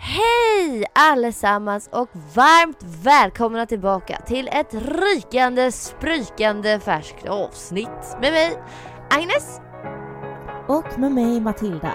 Hej allesammans och varmt välkomna tillbaka till ett rykande, sprykande färskt avsnitt med mig Agnes. Och med mig Matilda.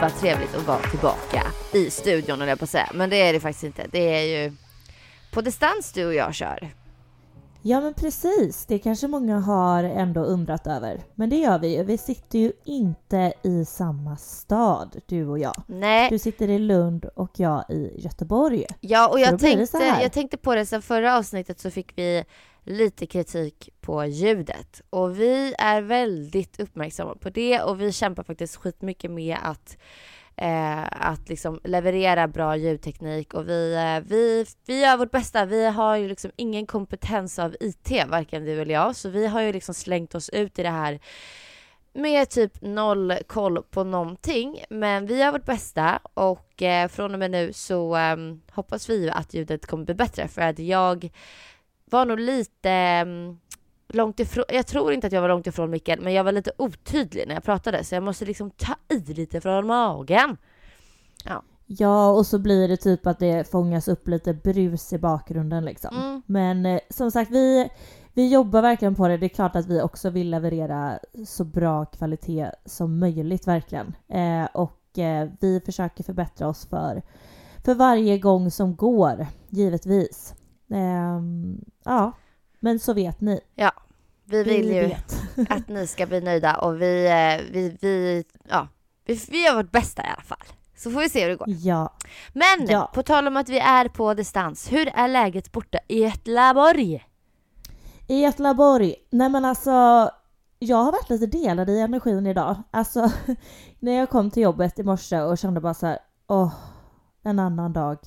Vad trevligt att vara tillbaka i studion jag på att säga. Men det är det faktiskt inte. Det är ju på distans du och jag kör. Ja men precis, det kanske många har ändå undrat över. Men det gör vi ju. Vi sitter ju inte i samma stad, du och jag. Nej. Du sitter i Lund och jag i Göteborg. Ja, och jag tänkte, jag tänkte på det sen förra avsnittet så fick vi lite kritik på ljudet och vi är väldigt uppmärksamma på det och vi kämpar faktiskt skitmycket med att eh, att liksom leverera bra ljudteknik och vi, eh, vi, vi gör vårt bästa. Vi har ju liksom ingen kompetens av IT, varken du eller jag, så vi har ju liksom slängt oss ut i det här med typ noll koll på någonting. Men vi gör vårt bästa och eh, från och med nu så ehm, hoppas vi ju att ljudet kommer bli bättre för att jag var nog lite ehm, långt ifrån, jag tror inte att jag var långt ifrån micken, men jag var lite otydlig när jag pratade så jag måste liksom ta i lite från magen. Ja, och så blir det typ att det fångas upp lite brus i bakgrunden liksom. Mm. Men eh, som sagt, vi, vi jobbar verkligen på det. Det är klart att vi också vill leverera så bra kvalitet som möjligt verkligen. Eh, och eh, vi försöker förbättra oss för, för varje gång som går, givetvis. Ehm, ja, men så vet ni. Ja, vi vill ju vet. att ni ska bli nöjda och vi, eh, vi, vi, ja, vi, vi gör vårt bästa i alla fall. Så får vi se hur det går. Ja. Men Ja. på tal om att vi är på distans, hur är läget borta i Göteborg? I Göteborg, nej men alltså jag har varit lite delad i energin idag. Alltså när jag kom till jobbet i morse och kände bara så här, åh, en annan dag.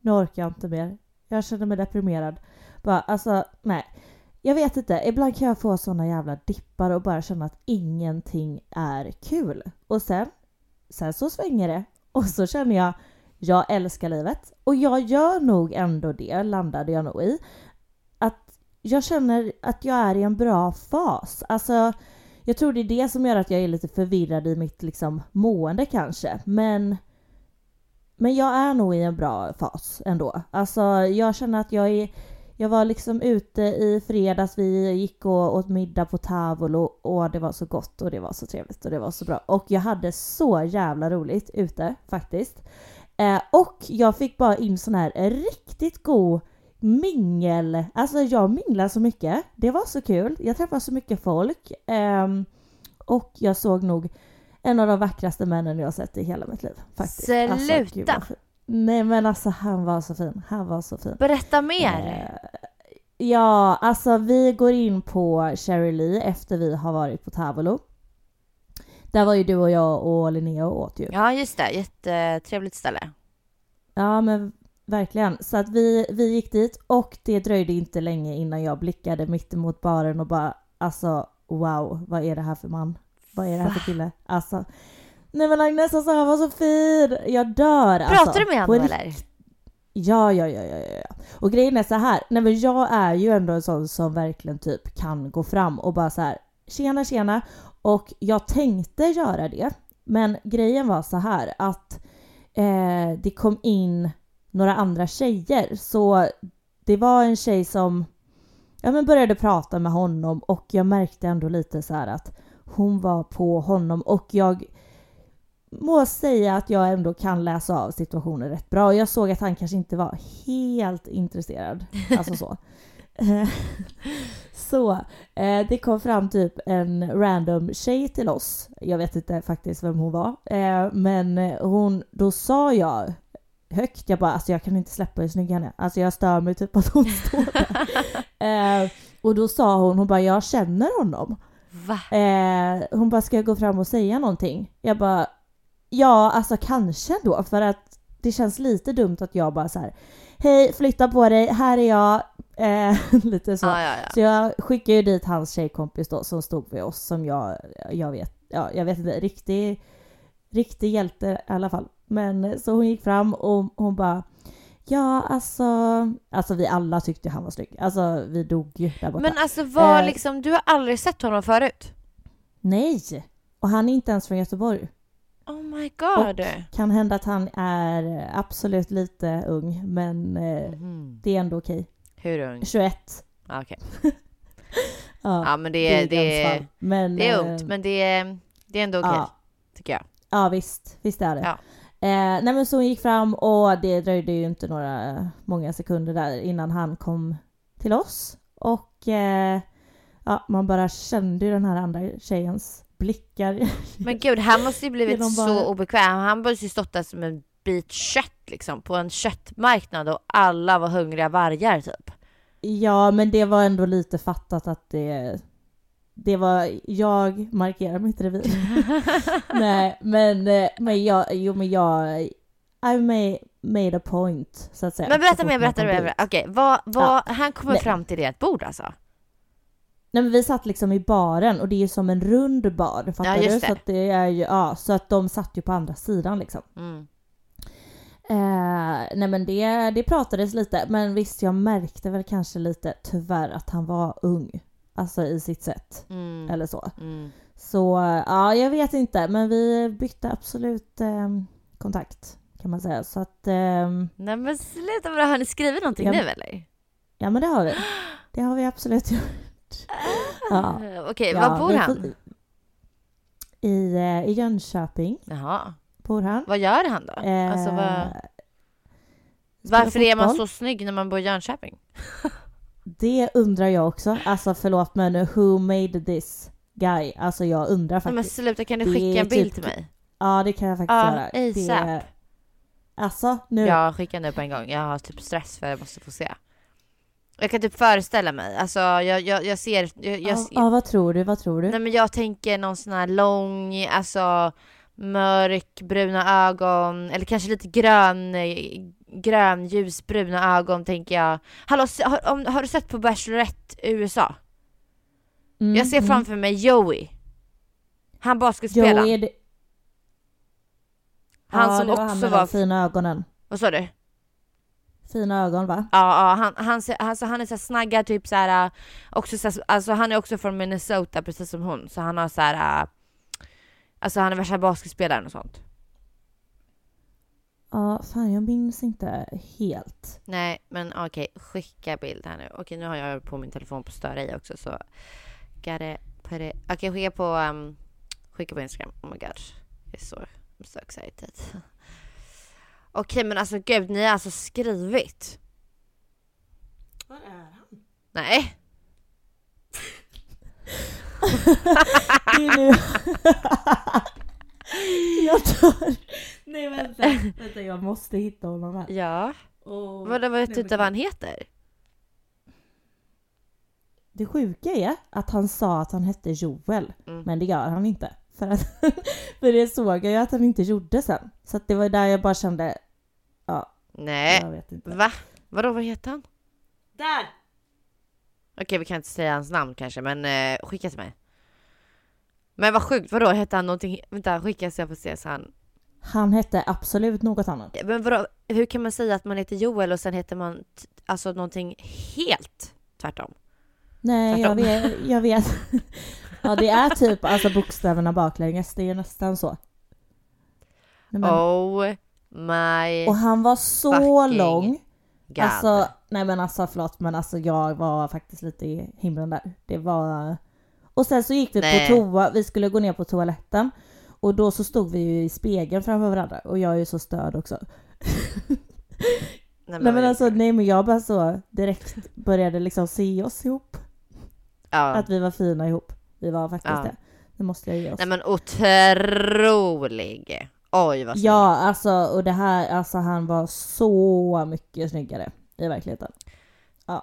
Nu orkar jag inte mer. Jag känner mig deprimerad. Bara, alltså nej. Jag vet inte, ibland kan jag få såna jävla dippar och bara känna att ingenting är kul. Och sen, sen så svänger det. Och så känner jag, jag älskar livet. Och jag gör nog ändå det, landade jag nog i. Att jag känner att jag är i en bra fas. Alltså, jag tror det är det som gör att jag är lite förvirrad i mitt liksom, mående kanske. Men, men jag är nog i en bra fas ändå. Alltså, jag känner att jag är... Jag var liksom ute i fredags, vi gick och åt middag på tavolo och, det var så gott och det var så trevligt och det var så bra. Och jag hade så jävla roligt ute faktiskt. Eh, och jag fick bara in sån här riktigt god mingel. Alltså jag minglar så mycket. Det var så kul. Jag träffade så mycket folk. Eh, och jag såg nog en av de vackraste männen jag har sett i hela mitt liv. Faktiskt. Alltså, Sluta! fin. Nej men alltså han var så fin. Han var så fin. Berätta mer! Eh, Ja, alltså vi går in på Cherry Lee efter vi har varit på Tavolo. Där var ju du och jag och Linnea och åt ju. Ja, just det. Jättetrevligt ställe. Ja men verkligen. Så att vi, vi gick dit och det dröjde inte länge innan jag blickade mitt emot baren och bara alltså wow, vad är det här för man? Vad är det här för kille? Alltså Nej men Agnes alltså han var så fin! Jag dör alltså. Pratar du med honom eller? Ja, ja, ja, ja, ja. ja. Och grejen är så här, nej men jag är ju ändå en sån som verkligen typ kan gå fram och bara så här, tjena, tjena. Och jag tänkte göra det, men grejen var så här att eh, det kom in några andra tjejer, så det var en tjej som ja, men började prata med honom och jag märkte ändå lite så här att hon var på honom och jag må säga att jag ändå kan läsa av situationen rätt bra. Jag såg att han kanske inte var helt intresserad. Alltså så. Eh, så eh, det kom fram typ en random tjej till oss. Jag vet inte faktiskt vem hon var. Eh, men hon, då sa jag högt, jag bara alltså jag kan inte släppa hur snygg han är. Alltså jag stör mig typ att hon står där. och då sa hon, hon bara jag känner honom. Va? hon bara ska jag gå fram och säga någonting? Jag bara ja alltså kanske då för att det känns lite dumt att jag bara så här hej flytta på dig, här är jag, Eh, lite så. Ah, ja, ja. Så jag skickade ju dit hans tjejkompis då som stod vid oss som jag, jag vet, ja jag vet inte, riktig, riktig hjälte i alla fall. Men så hon gick fram och hon bara Ja, alltså, alltså vi alla tyckte han var snygg. Alltså vi dog ju där borta. Men alltså var Eh. liksom, du har aldrig sett honom förut? Nej! Och han är inte ens från Göteborg. Oh my god. Kan hända att han är absolut lite ung, men eh, Mhm. det är ändå okej. Hur ung? 21. Ah, Okej. Ja, Ja men det är, det är, men, det är eh, ungt men det är, det är ändå okej. ja. Tycker jag. Ja visst, visst är det. Ja. Eh, nej men så hon gick fram och det dröjde ju inte några många sekunder där innan han kom till oss. Och eh, ja, man bara kände ju den här andra tjejens blickar. Men gud, han måste ju blivit Genom så bara- obekväm. Han måste ju stått där som en bit kött liksom på en köttmarknad och alla var hungriga vargar typ. ja men det var ändå lite fattat att det det var, jag markerar mitt revir. nej men, eh, men jag, jo men jag, I made, made a point så att säga. Men berätta mer, berätta mer. Okej, vad, vad, han kommer Nej. fram till ert bord alltså? Nej men vi satt liksom i baren och det är ju som en rund bar, fattar Ja, du? Så att det är ju, ja, så att de satt ju på andra sidan liksom. Mm. Eh, nej men det, det pratades lite, men visst jag märkte väl kanske lite tyvärr att han var ung. Alltså i sitt sätt, Mm. eller så. Mm. Så ja, jag vet inte, men vi bytte absolut eh, kontakt kan man säga. Så att, eh, Nej men sluta bra, har ni skrivit någonting Ja. nu eller? ja men det har vi. Det har vi absolut gjort. Ja. Eh, Okej, Ja, var bor han? I, eh, I Jönköping Jaha, bor han. vad gör han då? alltså vad, Eh, varför är man så snygg när man bor i Jönköping? Det undrar jag också. Alltså förlåt men who made this guy? Alltså jag undrar Nej, men faktiskt. sluta, kan du Det skicka en bild typ- till mig? Ja det kan jag faktiskt Ja, göra. ASAP. Det... Alltså nu? Ja, skicka nu på en gång. Jag har typ stress för jag måste få se. Jag kan typ föreställa mig, alltså jag, jag, jag ser, jag, jag, Ja, ja, vad tror du? Vad tror du? nej men jag tänker någon sån här lång, alltså mörk, bruna ögon, eller kanske lite grön, eh, grön, ljusbruna ögon tänker jag. Hallå, har, om, har du sett på Bachelorette USA? Mm, Jag ser mm. framför mig Joey. Han basketspelaren. Joey, det... Han ja, som det var han också med var... de fina ögonen. Vad sa du? Fina ögon va? Ja, ja han, han, alltså, han är så snaggad, typ så här, äh, också så här, alltså han är också från Minnesota precis som hon, så han har så här, äh, alltså han är värsta basketspelaren och sånt. Ja, fan jag minns inte helt. Nej, men okej, skicka bild här nu. Okej, nu har jag på min telefon på störa i också så got it, put it. Okej, skicka på, um, skicka på Instagram. Oh my god, jag är så, I'm so excited. Okej, men alltså gud, ni har alltså skrivit? Var är han? Nej, Det är nu... jag dör. Nej vänta, vänta jag måste hitta honom här. ja. Oh. Vadå, vet du inte vad han heter? Det sjuka är att han sa att han hette Joel, Mm. men det gör han inte. För, att, för det såg jag ju att han inte gjorde sen. Så det var där jag bara kände, ja, Nej. jag vet inte. Va? Vadå, vad heter han? Där! Okej, vi kan inte säga hans namn kanske, men eh, skicka till mig. Men vad sjukt, vadå, hette han någonting? Vänta, skicka så jag får se så han... Han hette absolut något annat. Men vadå, hur kan man säga att man heter Joel och sen heter man alltså någonting helt tvärtom? Nej, jag Tvärtom. vet. Jag vet. ja, det är typ alltså bokstäverna baklänges. Det är nästan så. Men, Oh my och han var så lång. god. Alltså, nej men alltså förlåt men alltså jag var faktiskt lite i himlen där. Det var... Och sen så gick vi Nej. på toa, vi skulle gå ner på toaletten. Och då så stod vi ju i spegeln framför varandra och jag är ju så störd också. Nej, Nej men vad alltså nej men jag bara så direkt började liksom se oss ihop. ja. Att vi var fina ihop. Vi var faktiskt Ja. det. Det måste jag ge oss. Nej men otrolig. Oj vad snygg. Ja, alltså och det här, alltså han var så mycket snyggare i verkligheten.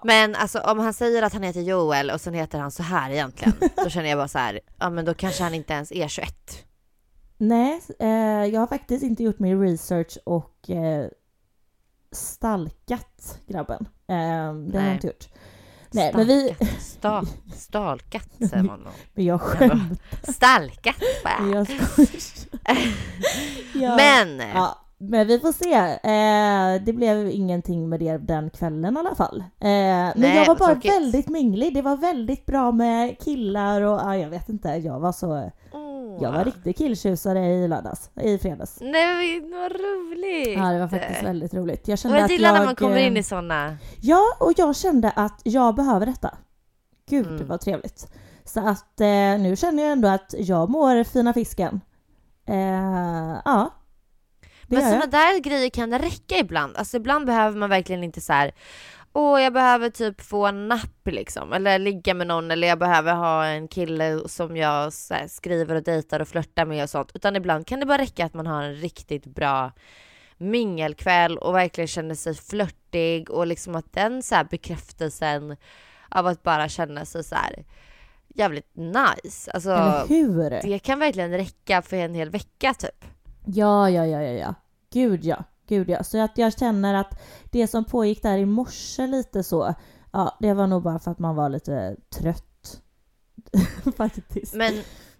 Men alltså om han säger att han heter Joel och sen heter han så här egentligen, då känner jag bara så här, ja men då kanske han inte ens är 21. Nej, eh, jag har faktiskt inte gjort min research och eh, stalkat grabben. Eh, det har Nej. jag inte gjort. Nej, men vi... Stalkat. Sta, stalkat säger man nog. Men jag skämt. Stalkat bara. jag ja. Men! Ja, men vi får se. Eh, det blev ingenting med det den kvällen i alla fall. Eh, men Nej, jag var bara tråkigt. väldigt minglig. Det var väldigt bra med killar och ja, jag vet inte. Jag var så... Åh. Jag var riktig killtjusare i lördags. I fredags. Nej men vad roligt! Ja, det var faktiskt väldigt roligt. Jag Och kände jag att gillar jag... när man kommer eh, in i såna. Ja, och jag kände att jag behöver detta. Gud Mm. vad trevligt. Så att eh, nu känner jag ändå att jag mår fina fisken. Eh, ja. Men jag. där grejer kan räcka ibland. Alltså ibland behöver man verkligen inte så här. Åh, jag behöver typ få en napp liksom. Eller ligga med någon. Eller jag behöver ha en kille som jag här, skriver och dejtar och flörtar med och sånt. Utan ibland kan det bara räcka att man har en riktigt bra mingelkväll och verkligen känner sig flörtig och liksom att den så här bekräftelsen av att bara känna sig så här jävligt nice. Alltså det kan verkligen räcka för en hel vecka typ. Ja, ja, ja, ja, ja. Gud ja. Gud ja. Så att jag känner att det som pågick där i morse lite så, ja, det var nog bara för att man var lite trött. Faktiskt. Men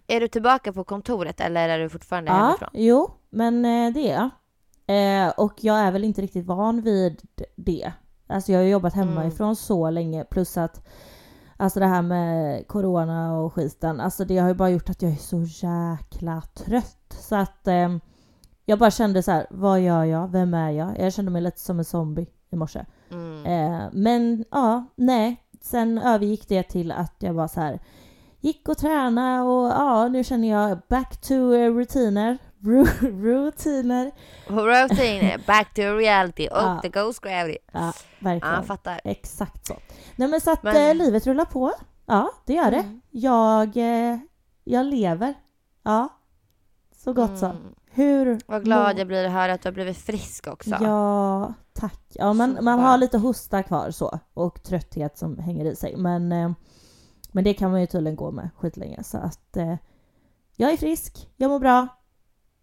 är du tillbaka på kontoret eller är du fortfarande Ja, hemifrån? jo, men eh, det är jag. Eh, och jag är väl inte riktigt van vid det. Alltså jag har jobbat hemifrån så länge plus att Alltså det här med corona och skiten, alltså det har ju bara gjort att jag är så jäkla trött. Så att eh, jag bara kände så här, vad gör jag? Vem är jag? Jag kände mig lite som en zombie i morse. Mm. Eh, men ja, nej. Sen övergick det till att jag var så här gick och träna och ja, nu känner jag back to rutiner. Ru- rutiner. Routine, back to reality och Ja. the ghost gravity. Ja, Ja, verkligen. jag fattar. Exakt så. Nej men så att Men- eh, livet rullar på. Ja, det gör det. Mm. Jag, eh, jag lever. Ja, så gott så. Mm. Hur Vad glad jag blir att höra att du har blivit frisk också. Ja, tack. Ja, Så man har lite hosta kvar så och trötthet som hänger i sig. Men, eh, men det kan man ju tydligen gå med skitlänge. Så att eh, jag är frisk, jag mår bra.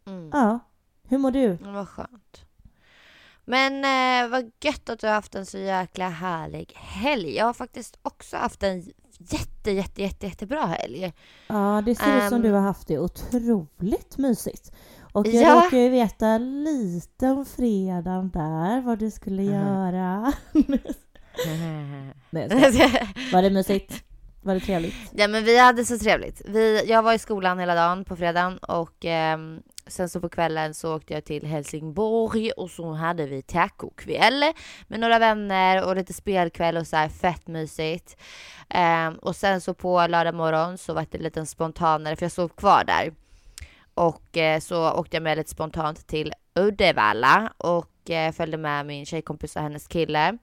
Mm. Ja. Hur mår du? Mm, Vad skönt. Men eh, vad gött att du har haft en så jäkla härlig helg. Jag har faktiskt också haft en jätte, jätte, jätte, jättebra helg. Ja, det ser ut som Ehm. du har haft det otroligt mysigt. Och jag Ja. råkar ju veta lite om fredagen där, vad du skulle göra. Nej, jag skojar. Var det mysigt? Var det trevligt? Ja men vi hade så trevligt. Vi, jag var i skolan hela dagen på fredagen och ehm, sen så på kvällen så åkte jag till Helsingborg och så hade vi tacokväll med några vänner och lite spelkväll och så här fett mysigt. Ehm, och sen så på lördag morgon så var det lite spontanare för jag sov kvar där. Och eh, så åkte jag med lite spontant till Uddevalla och eh, följde med min tjejkompis och hennes kille.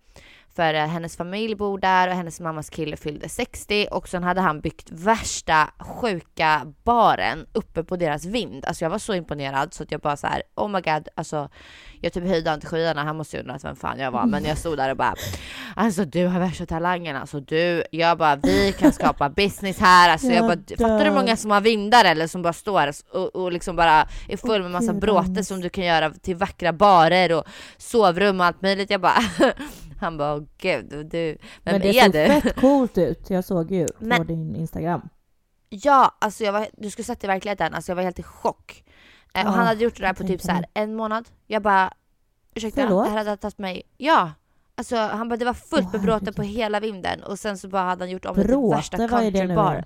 För eh, hennes familj bor där och hennes mammas kille fyllde 60 och sen hade han byggt värsta sjuka baren uppe på deras vind. Alltså jag var så imponerad så att jag bara så här, oh my god, alltså jag typ höjde han till skyarna, han måste ju undrat vem fan jag var men jag stod där och bara alltså du har värsta talangen alltså du, jag bara vi kan skapa business här, alltså jag, bara fattar du hur många som har vindar eller som bara står och, och liksom bara är full med massa bråte som du kan göra till vackra barer och sovrum och allt möjligt. Jag bara Han bara gud, du, vem Men det är såg du? fett coolt ut. Jag såg ju på Men- din Instagram. Ja, alltså jag var, du skulle sett i verkligheten, alltså jag var helt i chock. Eh, och Ja, han hade gjort det där på typ så här en månad. Jag bara, ursäkta, Förlåt? det här hade tagit mig, ja. Alltså han bara, det var fullt Åh, med bråte på hela vinden och sen så bara hade han gjort om det till Bråte, värsta vad är det nu countrybaren.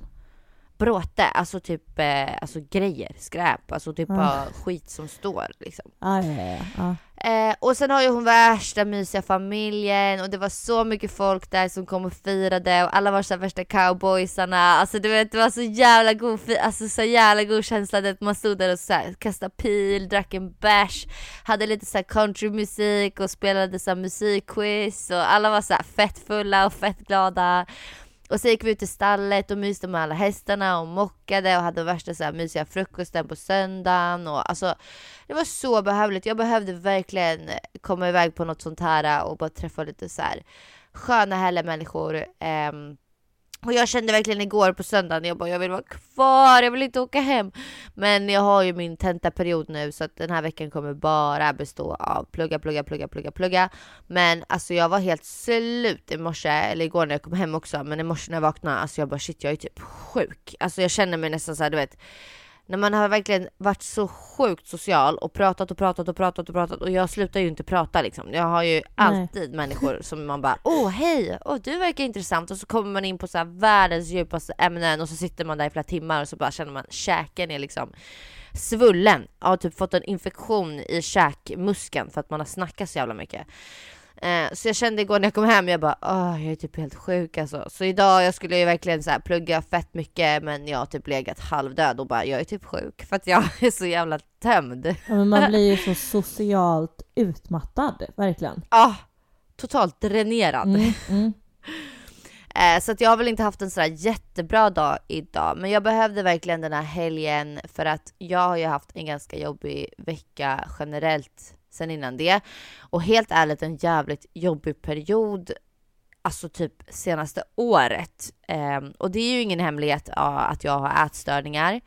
Bråte, alltså typ eh, alltså grejer, skräp, alltså typ Ah. bara skit som står liksom. Ja, ja, ja. ja. Eh, och sen har ju hon värsta mysiga familjen och det var så mycket folk där som kom och firade och alla var så värsta cowboysarna. Alltså du vet det var så jävla god, alltså så jävla god känsla att man stod där och så här, kastade pil, drack en bärs, hade lite så countrymusik och spelade så här musikquiz och alla var så här fett fulla och fett glada. Och så gick vi ut i stallet och myste med alla hästarna och mockade och hade värsta så här mysiga frukosten på söndagen och alltså det var så behövligt. Jag behövde verkligen komma iväg på något sånt här och bara träffa lite så här sköna härliga människor. Ehm, och jag kände verkligen igår på söndagen, jag bara jag vill vara kvar, jag vill inte åka hem. Men jag har ju min tentaperiod nu så att den här veckan kommer bara bestå av plugga, plugga, plugga, plugga, plugga. Men alltså jag var helt slut i morse, eller igår när jag kom hem också, men i morse när jag vaknade, alltså jag bara shit jag är typ sjuk. Alltså jag känner mig nästan så här, du vet när man har verkligen varit så sjukt social och pratat och pratat och pratat och pratat och jag slutar ju inte prata liksom. Jag har ju alltid människor som man bara åh hej, åh du verkar intressant och så kommer man in på så här världens djupaste ämnen och så sitter man där i flera timmar och så bara känner man käken är liksom svullen. Jag har typ fått en infektion i käkmuskeln för att man har snackat så jävla mycket. Eh, så jag kände igår när jag kom hem, jag bara åh, jag är typ helt sjuk alltså. Så idag, jag skulle ju verkligen så här plugga fett mycket men jag har typ legat halvdöd och bara jag är typ sjuk för att jag är så jävla tömd. Ja, men man blir ju så socialt utmattad, verkligen. Ah, totalt dränerad. Mm, mm. Eh, så att jag har väl inte haft en sådär jättebra dag idag. Men jag behövde verkligen den här helgen för att jag har ju haft en ganska jobbig vecka generellt sen innan det. Och helt ärligt en jävligt jobbig period. Alltså typ senaste året. Eh, och det är ju ingen hemlighet ja, att jag har ätstörningar.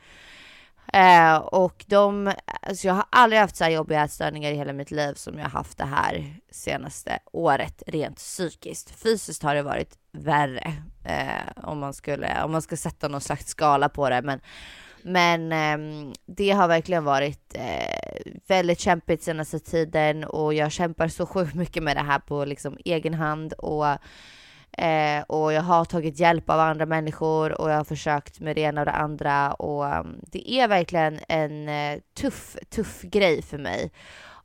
Eh, och de, alltså jag har aldrig haft så här jobbiga ätstörningar i hela mitt liv som jag har haft det här senaste året rent psykiskt. Fysiskt har det varit värre eh, om, man skulle, om man ska sätta någon slags skala på det. Men, men eh, det har verkligen varit eh, väldigt kämpigt senaste tiden och jag kämpar så sjukt mycket med det här på liksom egen hand. Och Eh, och jag har tagit hjälp av andra människor och jag har försökt med det ena och det andra och um, det är verkligen en eh, tuff, tuff grej för mig.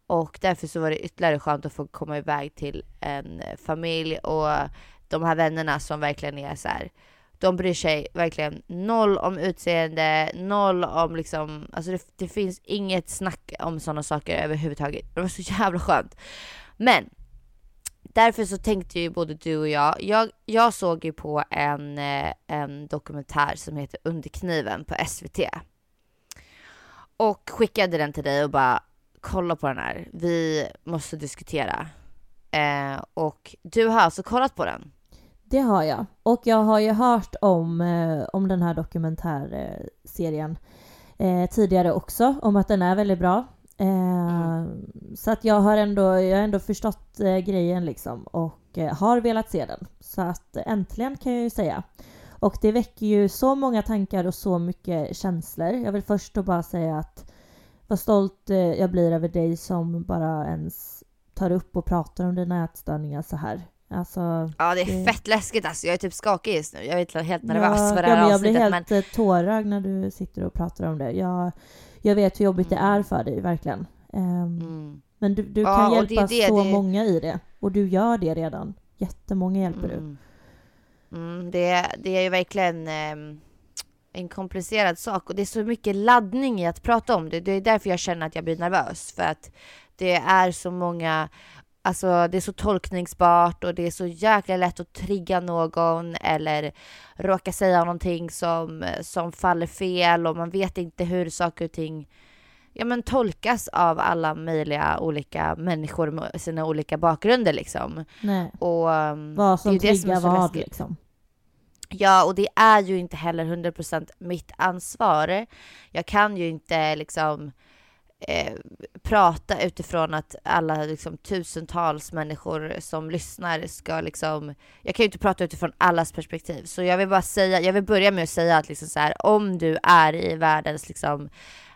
Och därför så var det ytterligare skönt att få komma iväg till en familj och de här vännerna som verkligen är så här. De bryr sig verkligen noll om utseende, noll om liksom, alltså det, det finns inget snack om sådana saker överhuvudtaget. Det var så jävla skönt. Men därför så tänkte ju både du och jag, jag, jag såg ju på en, eh, en dokumentär som heter Under kniven på SVT. Och skickade den till dig och bara kolla på den här, vi måste diskutera. Eh, och du har alltså kollat på den? Det har jag. Och jag har ju hört om, eh, om den här dokumentärserien eh, tidigare också, om att den är väldigt bra. Eh, Så att jag har ändå, jag har ändå förstått grejen liksom och har velat se den. Så att äntligen kan jag ju säga. Och det väcker ju så många tankar och så mycket känslor. Jag vill först då bara säga att vad stolt jag blir över dig som bara ens tar upp och pratar om dina ätstörningar så här. Alltså, Ja det är Det- fett läskigt alltså, jag är typ skakig just nu. Jag är helt nervös ja, för det ja, här men jag blir helt men... tårögd när du sitter och pratar om det. Jag, jag vet hur jobbigt det är för dig, verkligen. Ehm, Mm. Men du, du Ja, kan och det hjälpa det, så många i det. Och du gör det redan. Jättemånga hjälper du. Mm. Mm, det, det är ju verkligen ehm, en komplicerad sak och det är så mycket laddning i att prata om det. Det är därför jag känner att jag blir nervös för att det är så många Alltså det är så tolkningsbart och det är så jäkla lätt att trigga någon eller råka säga någonting som, som faller fel och man vet inte hur saker och ting ja, men tolkas av alla möjliga olika människor med sina olika bakgrunder liksom. Nej. Och, Vad som det är det som är så vad läskigt. liksom. Ja, och det är ju inte heller 100% mitt ansvar. Jag kan ju inte liksom eh, prata utifrån att alla liksom, tusentals människor som lyssnar ska liksom... Jag kan ju inte prata utifrån allas perspektiv. Så jag vill bara säga, jag vill börja med att säga att liksom så här, om du är i världens liksom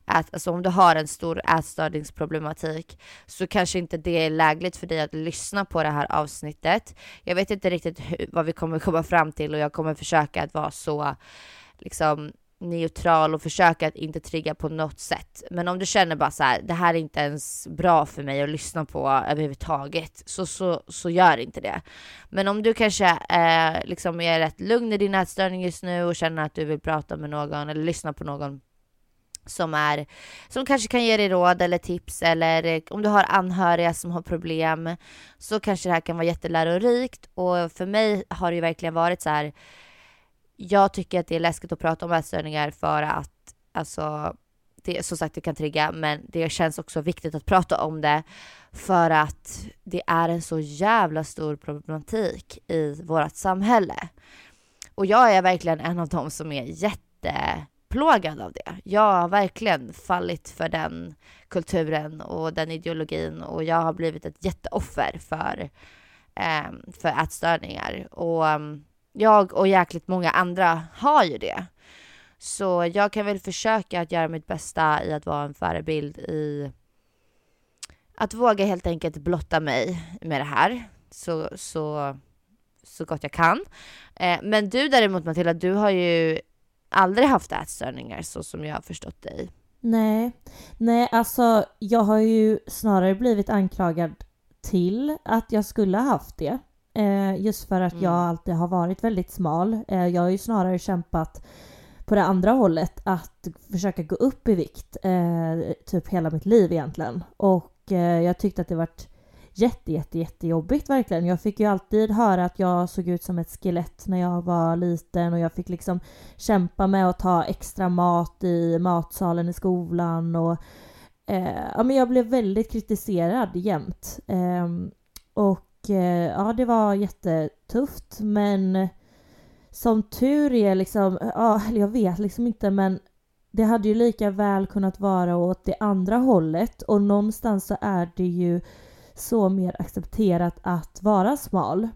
att, alltså om du har en stor ätstörningsproblematik så kanske inte det är lägligt för dig att lyssna på det här avsnittet. Jag vet inte riktigt hur, vad vi kommer komma fram till och jag kommer försöka att vara så liksom neutral och försöka att inte trigga på något sätt. Men om du känner bara så här, det här är inte ens bra för mig att lyssna på överhuvudtaget, så, så, så gör inte det. Men om du kanske eh, liksom är rätt lugn i din ätstörning just nu och känner att du vill prata med någon eller lyssna på någon som, är, som kanske kan ge dig råd eller tips eller eh, om du har anhöriga som har problem så kanske det här kan vara jättelärorikt och för mig har det ju verkligen varit så här jag tycker att det är läskigt att prata om ätstörningar för att alltså det, som sagt det kan trigga men det känns också viktigt att prata om det för att det är en så jävla stor problematik i vårt samhälle. Och jag är verkligen en av dem som är jätteplågad av det. Jag har verkligen fallit för den kulturen och den ideologin och jag har blivit ett jätteoffer för, eh, för ätstörningar. Och ehm, jag och jäkligt många andra har ju det. Så jag kan väl försöka att göra mitt bästa i att vara en förebild i att våga helt enkelt blotta mig med det här så, så, så gott jag kan. Eh, men du däremot Matilda, du har ju aldrig haft ätstörningar så som jag har förstått dig. Nej, nej alltså jag har ju snarare blivit anklagad till att jag skulle ha haft det. Eh, just för att mm. jag alltid har varit väldigt smal. Eh, jag har ju snarare kämpat på det andra hållet att försöka gå upp i vikt. Eh, typ hela mitt liv egentligen. Och eh, jag tyckte att det varit jätte, jätte, jättejobbigt verkligen. Jag fick ju alltid höra att jag såg ut som ett skelett när jag var liten och jag fick liksom kämpa med att ta extra mat i matsalen i skolan och eh, ja, men jag blev väldigt kritiserad jämt. Eh, och ja, det var jättetufft men som tur är liksom, ja, jag vet liksom inte men det hade ju lika väl kunnat vara åt det andra hållet och någonstans så är det ju så mer accepterat att vara smal.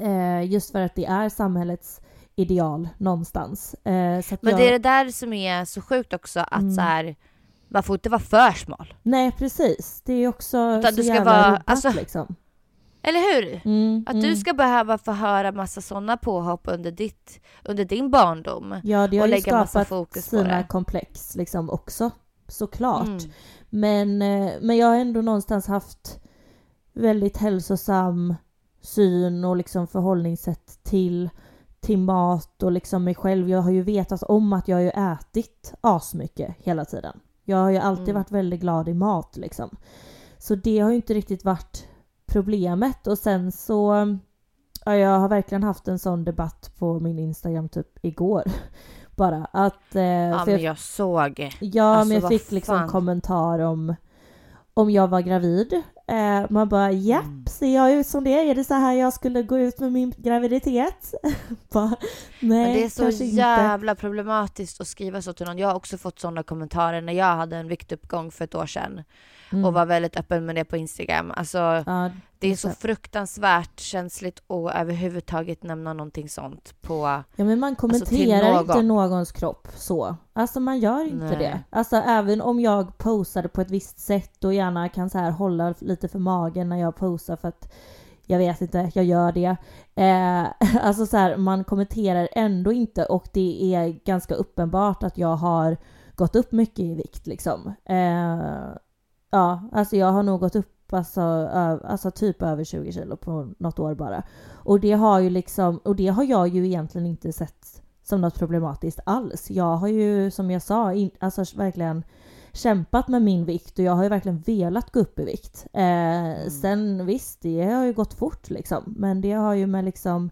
Eh, just för att det är samhällets ideal någonstans. Eh, men jag... det är det där som är så sjukt också att mm. så här, man får inte vara för smal. Nej precis, det är också Utan så du ska jävla vara, alltså, liksom. Eller hur? Mm, att mm. du ska behöva få höra massa sådana påhopp under, ditt, under din barndom. Ja, det har och ju skapat fokus sina komplex liksom också, såklart. Mm. Men, eh, men jag har ändå någonstans haft väldigt hälsosam syn och liksom förhållningssätt till, till mat och liksom mig själv. Jag har ju vetat om att jag har ju ätit asmycket hela tiden. Jag har ju alltid mm. varit väldigt glad i mat liksom. Så det har ju inte riktigt varit problemet och sen så Ja, jag har verkligen haft en sån debatt på min Instagram typ igår. Bara att... Eh, ja, men jag, såg. Ja, alltså, men jag fick liksom kommentar om om jag var gravid. Eh, man bara japp, mm. ser jag ut som det? Är det så här jag skulle gå ut med min graviditet? bara, nej, Men det är så jävla inte. problematiskt att skriva så till någon. Jag har också fått sådana kommentarer när jag hade en viktuppgång för ett år sedan mm. och var väldigt öppen med det på Instagram. Alltså, ja, det är så fruktansvärt känsligt att överhuvudtaget nämna någonting sånt på... Ja men man alltså, kommenterar alltså, någon. inte någons kropp så. Alltså man gör inte Nej. det. Alltså även om jag posade på ett visst sätt och gärna kan så här hålla lite för magen när jag posar för att jag vet inte, jag gör det. Eh, alltså så här, man kommenterar ändå inte och det är ganska uppenbart att jag har gått upp mycket i vikt liksom. Eh, ja, alltså jag har nog gått upp alltså, alltså typ över 20 kilo på något år bara. Och det har ju liksom, och det har jag ju egentligen inte sett som något problematiskt alls. Jag har ju som jag sa, in, alltså verkligen kämpat med min vikt och jag har ju verkligen velat gå upp i vikt. Eh, mm. Sen visst, det har ju gått fort liksom, men det har ju med liksom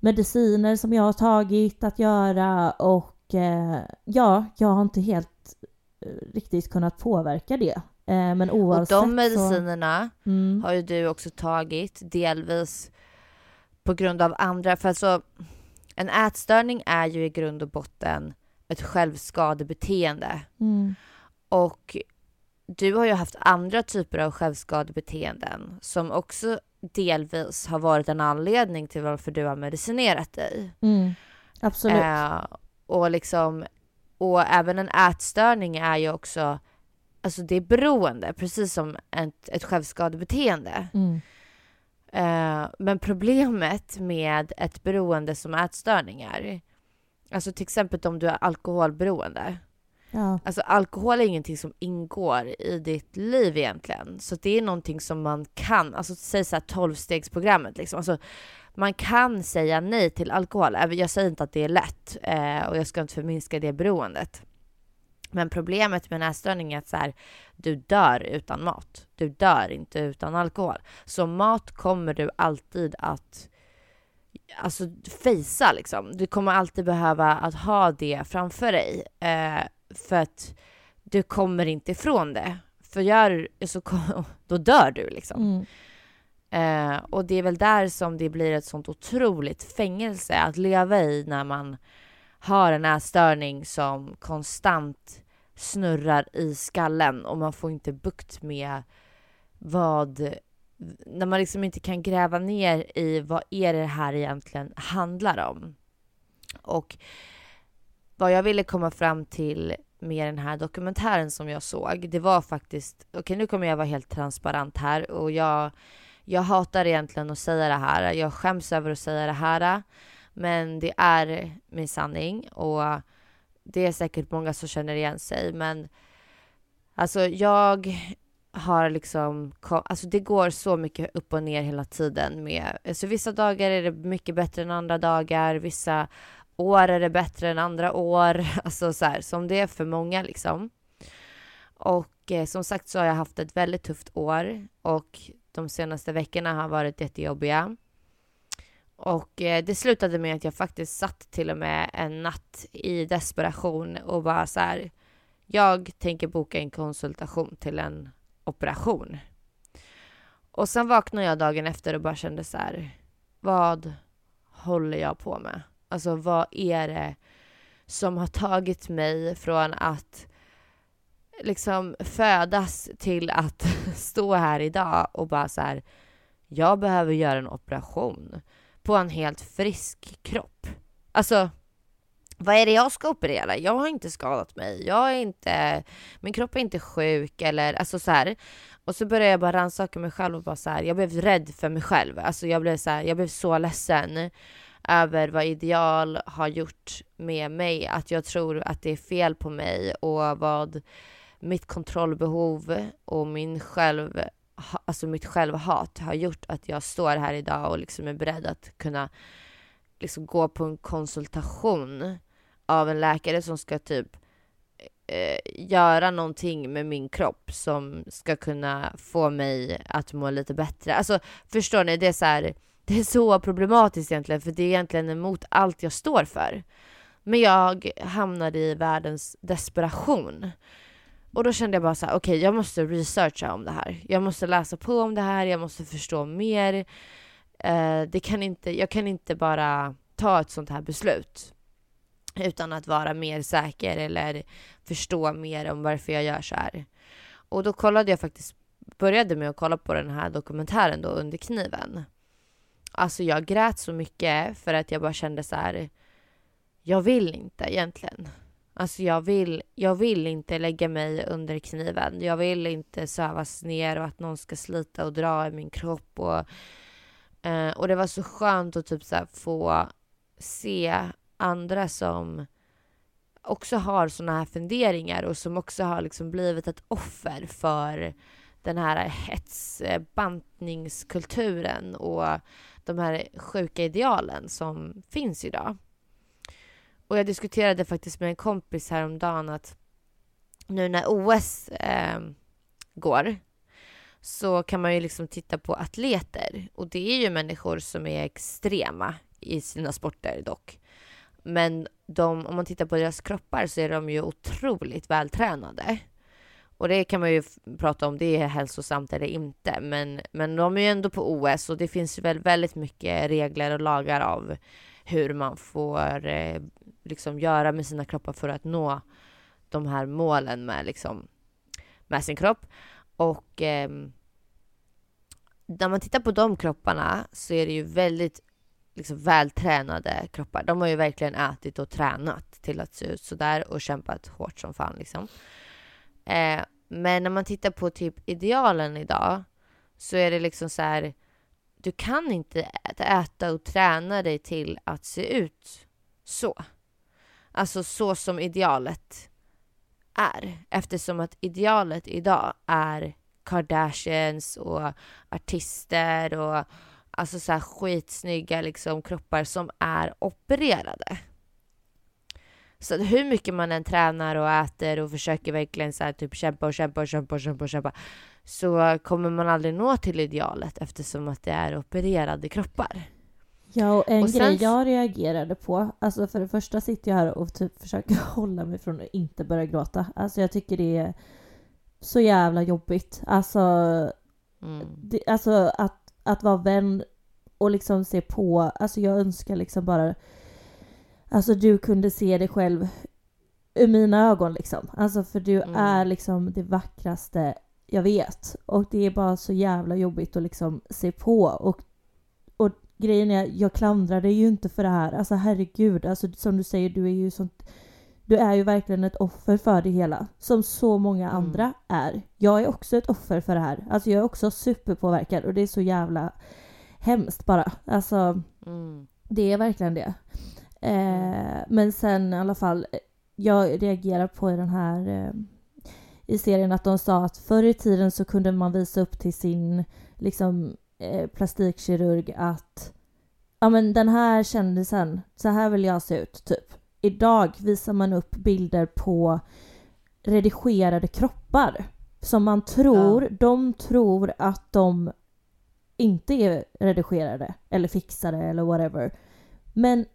mediciner som jag har tagit att göra och eh, ja, jag har inte helt eh, riktigt kunnat påverka det. Eh, men oavsett Och de medicinerna så... mm. har ju du också tagit delvis på grund av andra, för alltså en ätstörning är ju i grund och botten ett självskadebeteende. Mm. Och du har ju haft andra typer av självskadebeteenden som också delvis har varit en anledning till varför du har medicinerat dig. Mm. Absolut. Eh, och liksom, och även en ätstörning är ju också alltså det är beroende, precis som ett, ett självskadebeteende. Mm. Uh, men problemet med ett beroende som ätstörningar Alltså till exempel om du är alkoholberoende. Ja. Alltså alkohol är ingenting som ingår i ditt liv egentligen. Så det är någonting som man kan, alltså säg såhär 12-stegsprogrammet liksom. Alltså, man kan säga nej till alkohol. Jag säger inte att det är lätt eh, och jag ska inte förminska det beroendet. Men problemet med nässtörning är att så här, du dör utan mat. Du dör inte utan alkohol. Så mat kommer du alltid att alltså, fejsa liksom. Du kommer alltid behöva att ha det framför dig. Eh, för att du kommer inte ifrån det. För gör så då dör du liksom. Mm. Eh, och det är väl där som det blir ett sånt otroligt fängelse att leva i när man har en ätstörning som konstant snurrar i skallen och man får inte bukt med vad när man liksom inte kan gräva ner i vad är det här egentligen handlar om. Och vad jag ville komma fram till med den här dokumentären som jag såg, det var faktiskt, okej okay, nu kommer jag vara helt transparent här och jag, jag hatar egentligen att säga det här, jag skäms över att säga det här, men det är min sanning och det är säkert många som känner igen sig, men alltså jag har liksom, alltså det går så mycket upp och ner hela tiden med, alltså vissa dagar är det mycket bättre än andra dagar, vissa år är det bättre än andra år, alltså så här, som det är för många liksom. Och eh, som sagt så har jag haft ett väldigt tufft år och de senaste veckorna har varit jättejobbiga. Och eh, det slutade med att jag faktiskt satt till och med en natt i desperation och bara så här, jag tänker boka en konsultation till en operation. Och sen vaknade jag dagen efter och bara kände så här, vad håller jag på med? Alltså vad är det som har tagit mig från att liksom födas till att stå här idag och bara så här, jag behöver göra en operation på en helt frisk kropp. Alltså, vad är det jag ska operera? Jag har inte skadat mig. Jag är inte, min kropp är inte sjuk eller alltså så här. Och så började jag bara rannsaka mig själv och bara så här, jag blev rädd för mig själv. Alltså jag blev så här, jag blev så ledsen över vad ideal har gjort med mig. Att jag tror att det är fel på mig och vad mitt kontrollbehov och min själv, alltså mitt självhat har gjort att jag står här idag och liksom är beredd att kunna liksom gå på en konsultation av en läkare som ska typ eh, göra någonting med min kropp som ska kunna få mig att må lite bättre. Alltså förstår ni? Det är så här, det är så problematiskt egentligen för det är egentligen emot allt jag står för. Men jag hamnade i världens desperation. Och då kände jag bara så här, okej okay, jag måste researcha om det här. Jag måste läsa på om det här, jag måste förstå mer. Eh, det kan inte, jag kan inte bara ta ett sånt här beslut utan att vara mer säker eller förstå mer om varför jag gör så här. Och då kollade jag faktiskt, började med att kolla på den här dokumentären då under kniven. Alltså jag grät så mycket för att jag bara kände så här. Jag vill inte egentligen. Alltså jag vill, jag vill inte lägga mig under kniven. Jag vill inte sövas ner och att någon ska slita och dra i min kropp. Och, eh, och det var så skönt att typ så få se andra som också har såna här funderingar och som också har liksom blivit ett offer för den här hetsbantningskulturen och de här sjuka idealen som finns idag. Och jag diskuterade faktiskt med en kompis häromdagen att nu när OS eh, går så kan man ju liksom titta på atleter och det är ju människor som är extrema i sina sporter dock. Men de, om man tittar på deras kroppar så är de ju otroligt vältränade. Och det kan man ju prata om, det är hälsosamt eller inte. Men, men de är ju ändå på OS och det finns väl väldigt mycket regler och lagar av hur man får eh, liksom göra med sina kroppar för att nå de här målen med, liksom, med sin kropp. Och eh, när man tittar på de kropparna så är det ju väldigt liksom, vältränade kroppar. De har ju verkligen ätit och tränat till att se ut sådär och kämpat hårt som fan liksom. Eh, men när man tittar på typ idealen idag så är det liksom så här. Du kan inte äta och träna dig till att se ut så. Alltså så som idealet är. Eftersom att idealet idag är Kardashians och artister och alltså så här skitsnygga liksom kroppar som är opererade. Så hur mycket man än tränar och äter och försöker verkligen så här, typ kämpa och kämpa och kämpa och kämpa och kämpa så kommer man aldrig nå till idealet eftersom att det är opererade kroppar. Ja, och en Och sen grej s- jag reagerade på, alltså för det första sitter jag här och typ försöker hålla mig från att inte börja gråta. Alltså jag tycker det är så jävla jobbigt. Alltså, Mm. det, alltså att, att vara vän och liksom se på, alltså jag önskar liksom bara Alltså du kunde se dig själv ur mina ögon liksom. Alltså för du Mm. är liksom det vackraste jag vet. Och det är bara så jävla jobbigt att liksom se på. Och grejen är, jag klandrar dig ju inte för det här. Alltså herregud, alltså som du säger, du är ju sånt du är ju verkligen ett offer för det hela. Som så många Mm. andra är. Jag är också ett offer för det här. Alltså jag är också superpåverkad och det är så jävla hemskt bara. Alltså Mm. det är verkligen det. Eh, men sen i alla fall, jag reagerar på den här eh, i serien att de sa att förr i tiden så kunde man visa upp till sin liksom eh, plastikkirurg att ja men den här kändisen, så här vill jag se ut typ. Idag visar man upp bilder på redigerade kroppar som man tror, de tror att de inte är redigerade eller fixade eller whatever. Men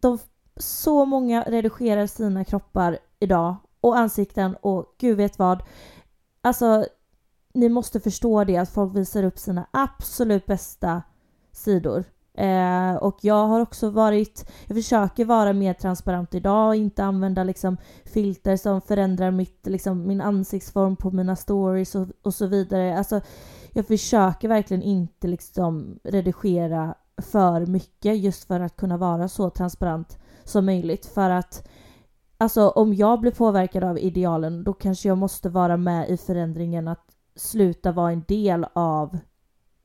de, så många redigerar sina kroppar idag och ansikten och gud vet vad. Alltså, ni måste förstå det att folk visar upp sina absolut bästa sidor. Eh, och jag har också varit, jag försöker vara mer transparent idag och inte använda liksom filter som förändrar mitt, liksom, min ansiktsform på mina stories och, och så vidare. Alltså, jag försöker verkligen inte liksom redigera för mycket just för att kunna vara så transparent som möjligt. För att alltså om jag blir påverkad av idealen då kanske jag måste vara med i förändringen att sluta vara en del av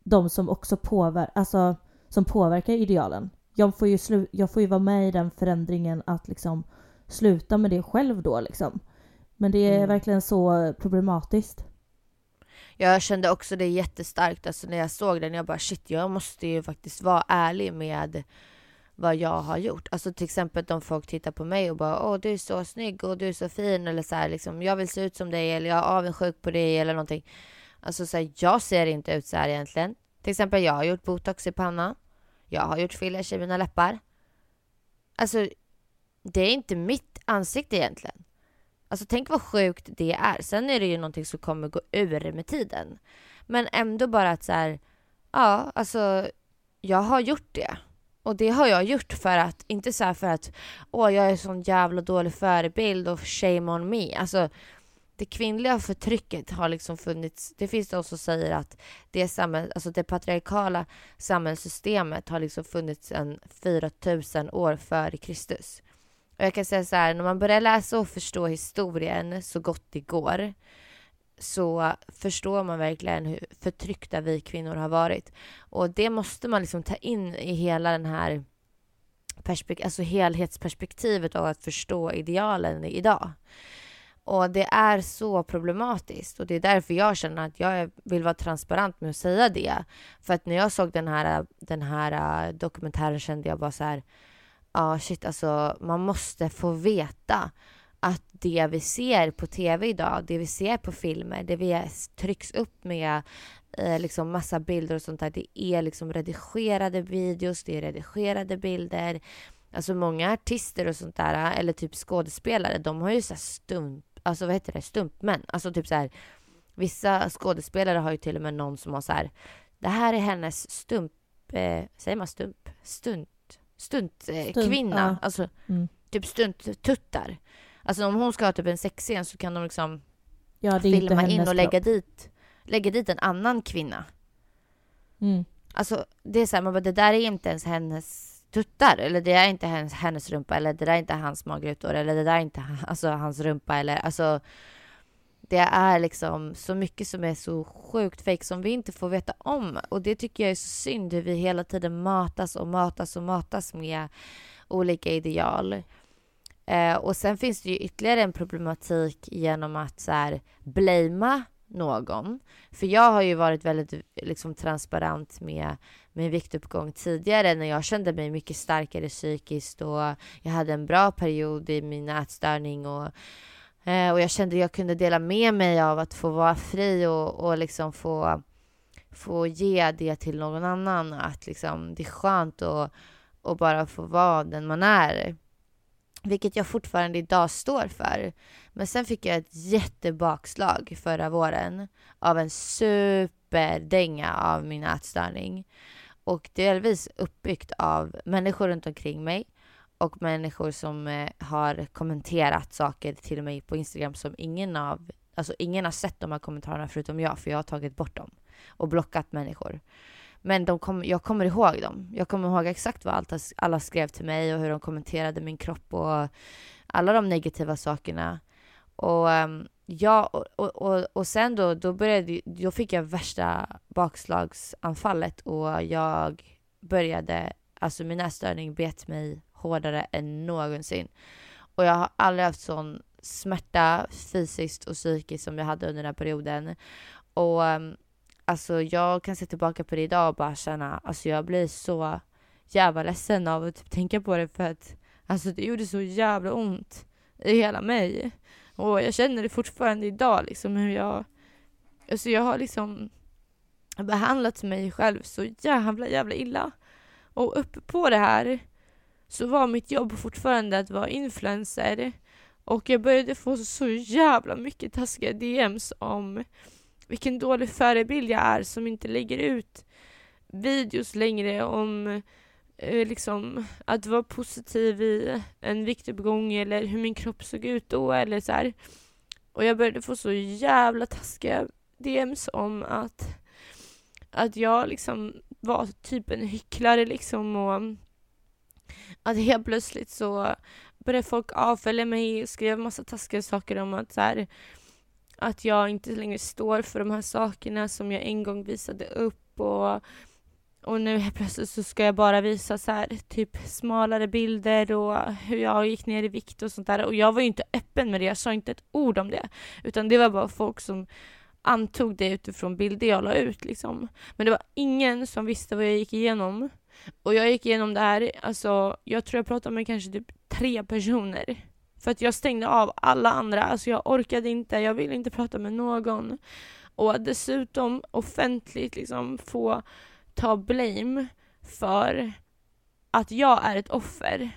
de som också påver alltså, som påverkar idealen. Jag får, ju jag får ju vara med i den förändringen att liksom sluta med det själv då liksom. Men det är Mm. verkligen så problematiskt. Jag kände också det jättestarkt alltså när jag såg den. Jag bara shit, jag måste ju faktiskt vara ärlig med vad jag har gjort. Alltså till exempel om folk tittar på mig och bara åh du är så snygg och du är så fin eller så här liksom jag vill se ut som dig eller jag är avundsjuk på dig eller någonting. Alltså så här, jag ser inte ut så här egentligen. Till exempel jag har gjort botox i pannan. Jag har gjort fillers i mina läppar. Alltså det är inte mitt ansikte egentligen. Alltså tänk vad sjukt det är. Sen är det ju någonting som kommer gå ur med tiden. Men ändå bara att så här, ja alltså jag har gjort det. Och det har jag gjort för att, inte så här för att åh jag är sån jävla dålig förebild och shame on me. Alltså det kvinnliga förtrycket har liksom funnits. Det finns de som säger att det, samhäll, alltså det patriarkala samhällssystemet har liksom funnits sedan 4000 år före Kristus. Och jag kan säga så här, när man börjar läsa och förstå historien så gott det går så förstår man verkligen hur förtryckta vi kvinnor har varit. Och det måste man liksom ta in i hela den här perspek- alltså helhetsperspektivet av att förstå idealen idag. Och det är så problematiskt och det är därför jag känner att jag vill vara transparent med att säga det. För att när jag såg den här, den här äh, dokumentären kände jag bara så här Ja, shit alltså man måste få veta att det vi ser på tv idag, det vi ser på filmer, det vi trycks upp med eh, liksom massa bilder och sånt där, det är liksom redigerade videos, det är redigerade bilder. Alltså många artister och sånt där, eller typ skådespelare, de har ju så stump, alltså vad heter det, stumpmän. Alltså typ så här, vissa skådespelare har ju till och med någon som har så här, det här är hennes stump, eh, säger man stump? Stunt? Stunt, eh, Stunt, kvinna. ja. Alltså Mm. typ stunttuttar. Alltså om hon ska ha typ en sexscen så kan de liksom Ja, filma in och lägga kropp. dit, lägga dit en annan kvinna. Mm. Alltså det är så här, man bara, det där är inte ens hennes tuttar eller det är inte hennes, hennes rumpa eller det där är inte hans magrutor eller det där är inte alltså, hans rumpa eller alltså det är liksom så mycket som är så sjukt fake som vi inte får veta om och det tycker jag är så synd hur vi hela tiden matas och matas och matas med olika ideal. Eh, och sen finns det ju ytterligare en problematik genom att så här, blamea någon. För jag har ju varit väldigt liksom, transparent med min viktuppgång tidigare när jag kände mig mycket starkare psykiskt och jag hade en bra period i min ätstörning och, eh, och jag kände att jag kunde dela med mig av att få vara fri och, och liksom få, få ge det till någon annan. Att liksom, det är skönt att och bara få vara den man är. Vilket jag fortfarande idag står för. Men sen fick jag ett jättebakslag förra våren av en superdänga av min ätstörning. Och delvis uppbyggt av människor runt omkring mig och människor som eh, har kommenterat saker till mig på Instagram som ingen av, alltså ingen har sett de här kommentarerna förutom jag för jag har tagit bort dem och blockat människor. Men de kom, jag kommer ihåg dem. Jag kommer ihåg exakt vad allt, alla skrev till mig och hur de kommenterade min kropp och alla de negativa sakerna. Och ehm, ja, och, och, och, och, sen då, då, började, då fick jag värsta bakslagsanfallet och jag började, alltså min ätstörning bet mig hårdare än någonsin. Och jag har aldrig haft sån smärta fysiskt och psykiskt som jag hade under den här perioden. Och um, alltså jag kan se tillbaka på det idag och bara känna, alltså jag blir så jävla ledsen av att typ tänka på det för att alltså det gjorde så jävla ont i hela mig. Och jag känner det fortfarande idag liksom hur jag, alltså jag har liksom behandlat mig själv så jävla jävla illa. Och uppe på det här så var mitt jobb fortfarande att vara influencer och jag började få så jävla mycket taskiga DMs om vilken dålig förebild jag är som inte lägger ut videos längre om eh, liksom att vara positiv i en viktuppgång eller hur min kropp såg ut då eller så här. Och jag började få så jävla taskiga DMs om att att jag liksom var typ en hycklare liksom och att helt plötsligt så började folk avfölja mig och skrev massa taskiga saker om att så här, att jag inte längre står för de här sakerna som jag en gång visade upp och, och nu helt plötsligt så ska jag bara visa så här, typ smalare bilder och hur jag gick ner i vikt och sånt där och jag var ju inte öppen med det, jag sa inte ett ord om det utan det var bara folk som antog det utifrån bilder jag la ut liksom. Men det var ingen som visste vad jag gick igenom. Och jag gick igenom det här, alltså jag tror jag pratade med kanske typ tre personer för att jag stängde av alla andra, alltså jag orkade inte, jag ville inte prata med någon. Och dessutom offentligt liksom få ta blame för att jag är ett offer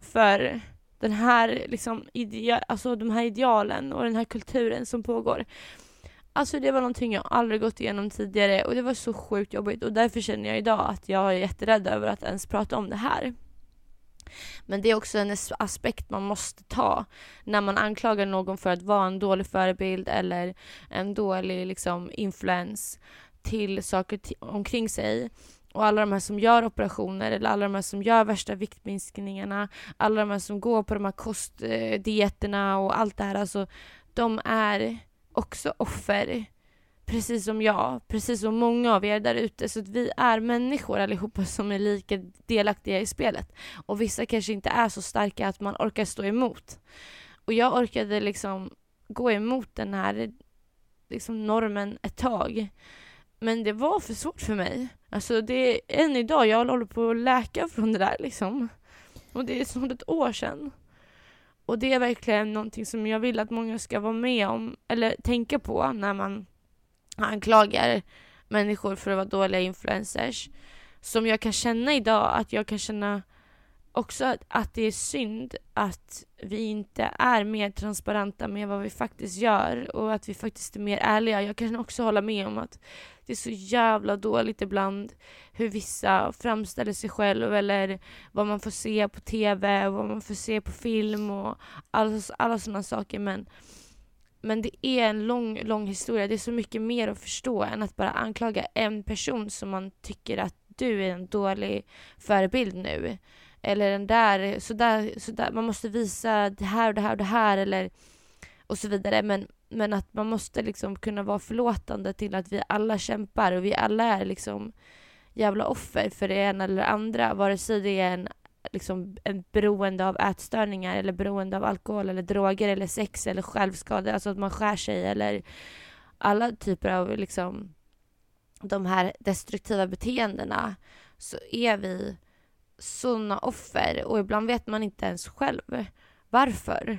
för den här liksom idea, alltså de här idealen och den här kulturen som pågår. Alltså det var någonting jag aldrig gått igenom tidigare och det var så sjukt jobbigt och därför känner jag idag att jag är jätterädd över att ens prata om det här. Men det är också en aspekt man måste ta när man anklagar någon för att vara en dålig förebild eller en dålig liksom, influens till saker omkring sig. Och alla de här som gör operationer eller alla de här som gör värsta viktminskningarna, alla de här som går på de här kostdieterna och allt det här, alltså de är också offer precis som jag, precis som många av er där ute. Så att vi är människor allihopa som är lika delaktiga i spelet. Och vissa kanske inte är så starka att man orkar stå emot. Och jag orkade liksom gå emot den här liksom normen ett tag. Men det var för svårt för mig. Alltså det är än idag, jag håller på att läka från det där liksom. Och det är snart ett år sedan. Och det är verkligen någonting som jag vill att många ska vara med om, eller tänka på när man anklagar människor för att vara dåliga influencers. Som jag kan känna idag, att jag kan känna också att, att det är synd att vi inte är mer transparenta med vad vi faktiskt gör och att vi faktiskt är mer ärliga. Jag kan också hålla med om att det är så jävla dåligt ibland hur vissa framställer sig själv eller vad man får se på TV och vad man får se på film och alla, alla sådana saker. Men men det är en lång, lång historia. Det är så mycket mer att förstå än att bara anklaga en person som man tycker att du är en dålig förebild nu. Eller den där, så där, så där, man måste visa det här och det här och det här eller och så vidare. Men, men att man måste liksom kunna vara förlåtande till att vi alla kämpar och vi alla är liksom jävla offer för det ena eller andra. Vare sig det är en liksom en beroende av ätstörningar eller beroende av alkohol eller droger eller sex eller självskada, alltså att man skär sig eller alla typer av liksom de här destruktiva beteendena så är vi sådana offer och ibland vet man inte ens själv varför.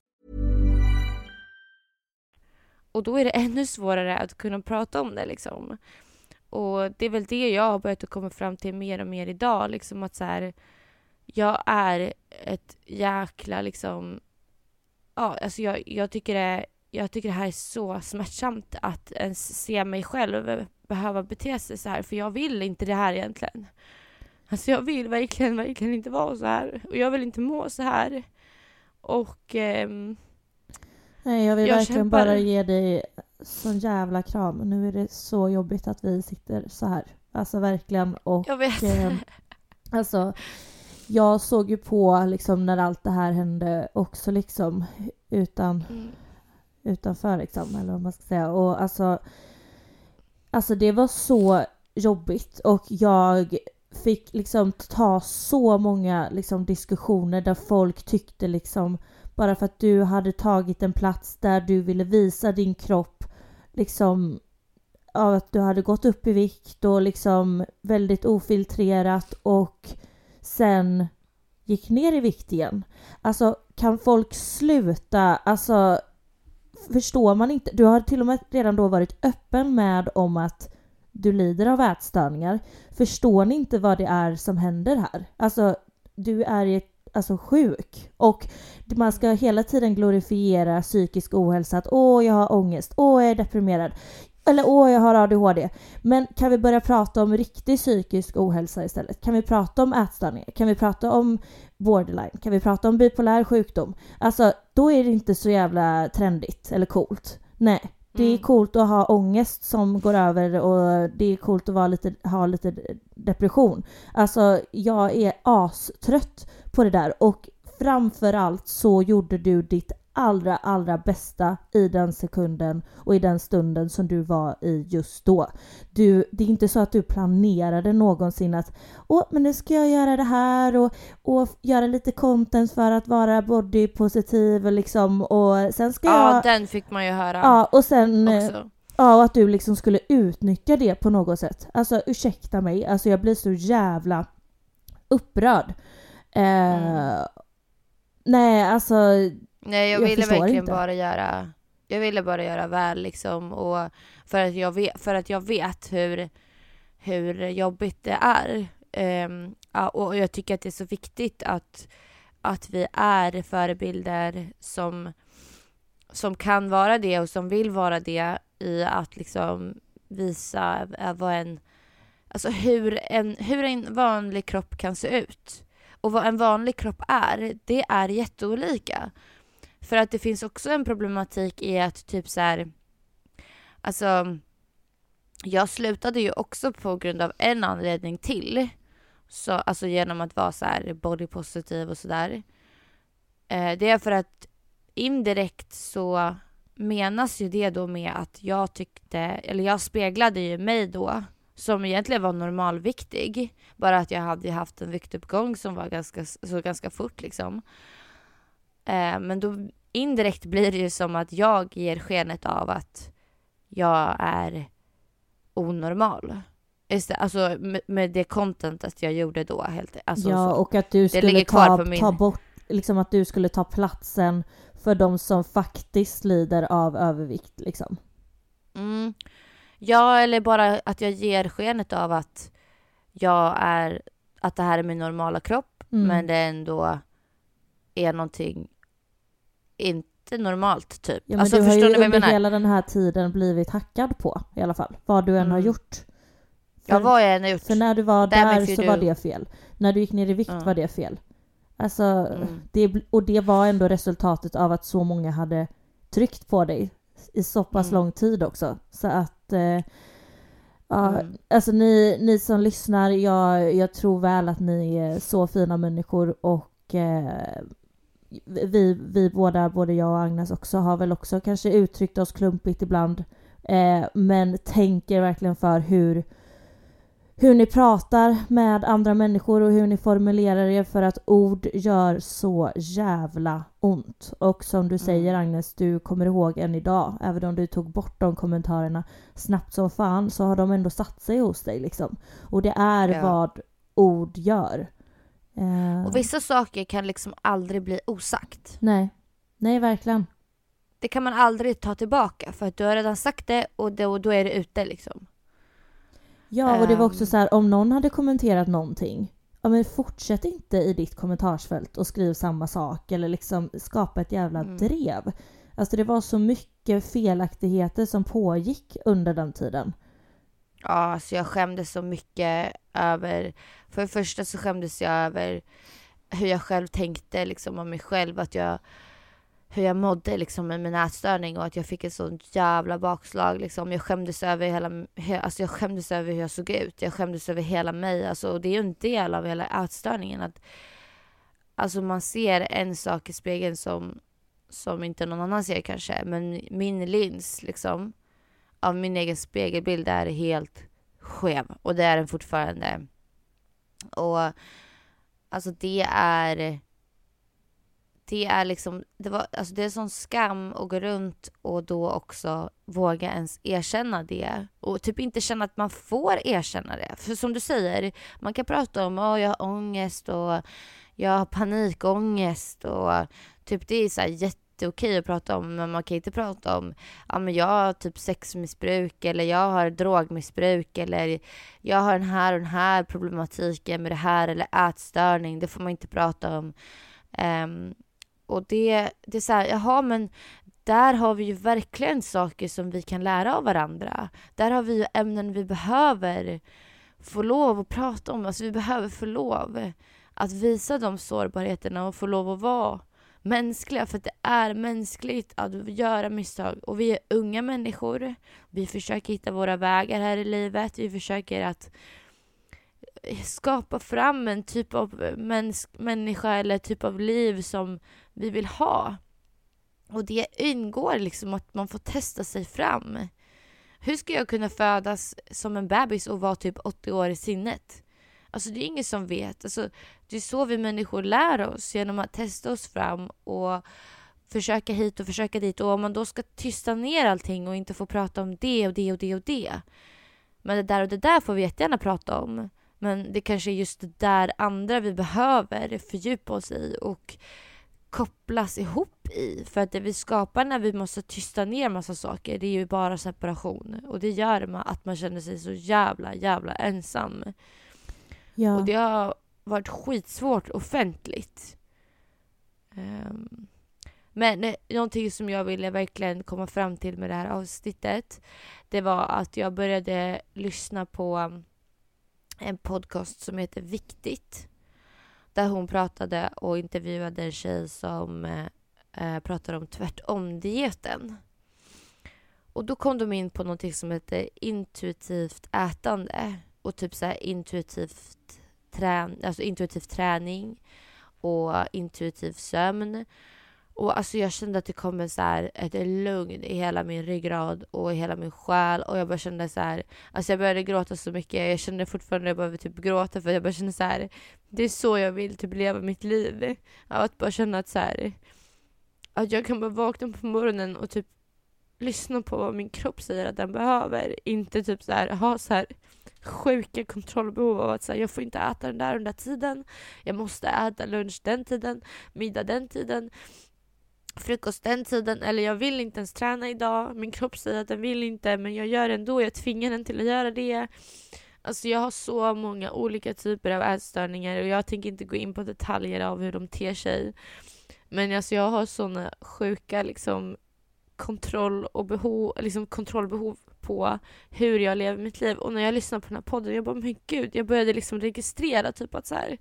Och då är det ännu svårare att kunna prata om det liksom. Och det är väl det jag har börjat att komma fram till mer och mer idag, liksom att så här, jag är ett jäkla liksom, ja, alltså jag, jag tycker det, jag tycker det här är så smärtsamt att ens se mig själv behöva bete sig så här, för jag vill inte det här egentligen. Alltså jag vill verkligen, verkligen inte vara så här. Och jag vill inte må så här. Och... ehm, Nej, jag vill Jag verkligen kämpar. bara ge dig sån jävla kram. Nu är det så jobbigt att vi sitter så här. Alltså verkligen. Och jag vet. eh, alltså, jag såg ju på liksom när allt det här hände också liksom utan, Mm. utanför liksom, eller vad man ska säga. Och alltså, alltså det var så jobbigt och jag fick liksom ta så många liksom diskussioner där folk tyckte liksom bara för att du hade tagit en plats där du ville visa din kropp liksom av att du hade gått upp i vikt och liksom väldigt ofiltrerat och sen gick ner i vikt igen. Alltså kan folk sluta? Alltså förstår man inte? Du har till och med redan då varit öppen med om att du lider av ätstörningar. Förstår ni inte vad det är som händer här? Alltså du är i ett alltså sjuk och man ska hela tiden glorifiera psykisk ohälsa att åh jag har ångest, åh jag är deprimerad eller åh jag har ADHD. Men kan vi börja prata om riktig psykisk ohälsa istället? Kan vi prata om ätstörningar? Kan vi prata om borderline? Kan vi prata om bipolär sjukdom? Alltså då är det inte så jävla trendigt eller coolt. Nej. Det är Mm. coolt att ha ångest som går över och det är coolt att vara lite, ha lite depression. Alltså jag är astrött på det där och framförallt så gjorde du ditt allra, allra bästa i den sekunden och i den stunden som du var i just då. Du, det är inte så att du planerade någonsin att åh, men nu ska jag göra det här och, och göra lite content för att vara bodypositiv liksom och sen ska Ja, jag... den fick man ju höra Ja, och sen... också. Ja, och att du liksom skulle utnyttja det på något sätt. Alltså ursäkta mig, alltså jag blir så jävla upprörd. Eh, Mm. Nej, alltså Nej, jag, jag ville verkligen inte. bara göra... Jag ville bara göra väl liksom och för att jag vet, för att jag vet hur, hur jobbigt det är. Ja, och jag tycker att det är så viktigt att, att vi är förebilder som, som kan vara det och som vill vara det i att liksom visa eh, vad en, alltså hur en, hur en vanlig kropp kan se ut. Och vad en vanlig kropp är, det är jätteolika. För att det finns också en problematik i att typ så här, alltså jag slutade ju också på grund av en anledning till. Så, alltså genom att vara så här bodypositiv och sådär. Eh, det är för att indirekt så menas ju det då med att jag tyckte, eller jag speglade ju mig då som egentligen var normalviktig. Bara att jag hade haft en viktuppgång som var ganska, så ganska fort liksom. Eh, men då indirekt blir det ju som att jag ger skenet av att jag är onormal. Alltså med, med det contentet jag gjorde då. Helt, alltså, ja, och att du skulle ta, min... ta bort, liksom att du skulle ta platsen för de som faktiskt lider av övervikt liksom. Mm. Ja, eller bara att jag ger skenet av att jag är, att det här är min normala kropp, mm. men det ändå är någonting inte normalt typ. Ja, men alltså, du har ju under hela den här tiden blivit hackad på i alla fall, vad du än mm. har gjort. För, ja, vad jag än har gjort. För när du var där så du... var det fel. När du gick ner i vikt mm. var det fel. Alltså, mm. det, och det var ändå resultatet av att så många hade tryckt på dig i så pass mm. lång tid också. Så att eh, Ja, mm. alltså ni, ni som lyssnar, jag, jag tror väl att ni är så fina människor och eh, vi, vi båda, både jag och Agnes också, har väl också kanske uttryckt oss klumpigt ibland. Eh, men tänker verkligen för hur, hur ni pratar med andra människor och hur ni formulerar er för att ord gör så jävla ont. Och som du säger mm. Agnes, du kommer ihåg än idag, även om du tog bort de kommentarerna snabbt som fan så har de ändå satt sig hos dig liksom. Och det är ja. vad ord gör. Eh... Och vissa saker kan liksom aldrig bli osagt. Nej, nej verkligen. Det kan man aldrig ta tillbaka för att du har redan sagt det och då, då är det ute liksom. Ja, och det var också ehm. så här, om någon hade kommenterat någonting, ja men fortsätt inte i ditt kommentarsfält och skriv samma sak eller liksom skapa ett jävla mm. drev. Alltså det var så mycket felaktigheter som pågick under den tiden. Ja, alltså jag skämdes så mycket över... För det första så skämdes jag över hur jag själv tänkte liksom om mig själv. Att jag hur jag mådde liksom med min ätstörning och att jag fick ett sånt jävla bakslag liksom. Jag skämdes över hela, alltså jag skämdes över hur jag såg ut. Jag skämdes över hela mig. Alltså, och det är ju en del av hela ätstörningen att alltså man ser en sak i spegeln som, som inte någon annan ser kanske. Men min lins liksom av min egen spegelbild är helt skev och det är den fortfarande. Och alltså det är det är liksom, det, var, alltså det är sån skam att gå runt och då också våga ens erkänna det. Och typ inte känna att man får erkänna det. För som du säger, man kan prata om att oh, jag har ångest och jag har panikångest och typ det är så här jätteokej att prata om men man kan inte prata om ja men jag har typ sexmissbruk eller jag har drogmissbruk eller jag har den här och den här problematiken med det här eller ätstörning. Det får man inte prata om. Um, och det, det är så här, jaha men där har vi ju verkligen saker som vi kan lära av varandra. Där har vi ju ämnen vi behöver få lov att prata om. Alltså vi behöver få lov att visa de sårbarheterna och få lov att vara mänskliga. För det är mänskligt att göra misstag. Och vi är unga människor. Vi försöker hitta våra vägar här i livet. Vi försöker att skapa fram en typ av mäns människa eller typ av liv som vi vill ha. Och det ingår liksom att man får testa sig fram. Hur ska jag kunna födas som en bebis och vara typ 80 år i sinnet? Alltså det är ingen som vet. Alltså, det är så vi människor lär oss, genom att testa oss fram och försöka hit och försöka dit. Och om man då ska tysta ner allting och inte få prata om det och det och det och det. Men det där och det där får vi jättegärna prata om. Men det kanske är just det där andra vi behöver fördjupa oss i och kopplas ihop i. För att det vi skapar när vi måste tysta ner massa saker, det är ju bara separation. Och det gör att man känner sig så jävla, jävla ensam. Ja. Och det har varit skitsvårt offentligt. Um, men eh, någonting som jag ville verkligen komma fram till med det här avsnittet, det var att jag började lyssna på en podcast som heter Viktigt. Där hon pratade och intervjuade en tjej som eh, eh pratade om tvärtom-dieten. Och då kom de in på någonting som heter intuitivt ätande och typ så intuitivt, trän alltså intuitiv träning och intuitiv sömn och alltså jag kände att det kom en så här, ett lugn i hela min ryggrad och i hela min själ. Och jag bara kände så här, alltså jag började gråta så mycket. Jag kände fortfarande att jag behöver typ gråta för jag bara kände så här, det är så jag vill typ leva mitt liv. Att bara känna att så här, att jag kan bara vakna på morgonen och typ lyssna på vad min kropp säger att den behöver. Inte typ så här, ha så här sjuka kontrollbehov av att säga jag får inte äta den där under tiden. Jag måste äta lunch den tiden, middag den tiden, frukost den tiden. Eller jag vill inte ens träna idag. Min kropp säger att den vill inte men jag gör det ändå. Jag tvingar den till att göra det. Alltså jag har så många olika typer av ätstörningar och jag tänker inte gå in på detaljer av hur de ter sig. Men alltså jag har såna sjuka liksom kontroll och behov, liksom kontrollbehov på hur jag lever mitt liv. Och när jag lyssnar på den här podden, jag bara men gud, jag började liksom registrera typ att så här,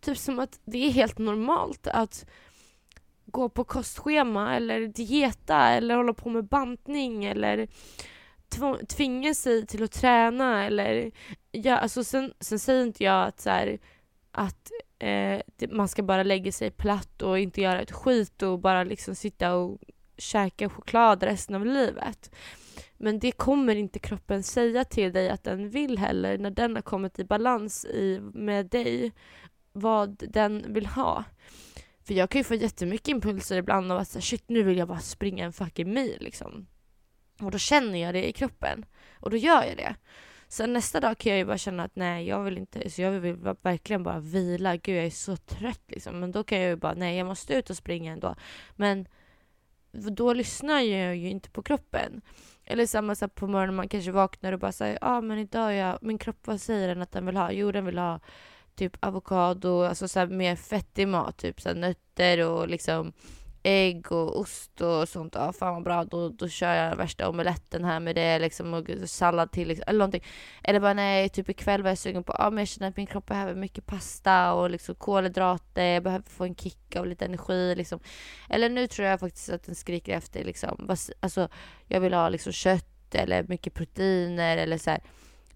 typ som att det är helt normalt att gå på kostschema eller dieta eller hålla på med bantning eller tvinga sig till att träna eller ja, alltså sen, sen säger inte jag att så här, att eh, man ska bara lägga sig platt och inte göra ett skit och bara liksom sitta och käka choklad resten av livet. Men det kommer inte kroppen säga till dig att den vill heller när den har kommit i balans i, med dig vad den vill ha. För jag kan ju få jättemycket impulser ibland av att shit nu vill jag bara springa en fucking mil liksom. Och då känner jag det i kroppen. Och då gör jag det. Sen nästa dag kan jag ju bara känna att nej, jag vill inte, så jag vill verkligen bara vila. Gud, jag är så trött liksom. Men då kan jag ju bara, nej, jag måste ut och springa ändå. Men då lyssnar jag ju inte på kroppen. Eller samma sak på morgonen, man kanske vaknar och bara säger, ja ah, men idag jag, min kropp, vad säger den att den vill ha? Jo, den vill ha typ avokado, alltså så mer fettig mat, typ så nötter och liksom ägg och ost och sånt. Ja, fan vad bra. Då, då kör jag värsta omeletten här med det liksom och sallad till liksom, eller någonting. Eller bara nej, typ ikväll var jag sugen på, ja men jag känner att min kropp behöver mycket pasta och liksom kolhydrater, jag behöver få en kick av lite energi liksom. Eller nu tror jag faktiskt att den skriker efter liksom, alltså jag vill ha liksom kött eller mycket proteiner eller så här.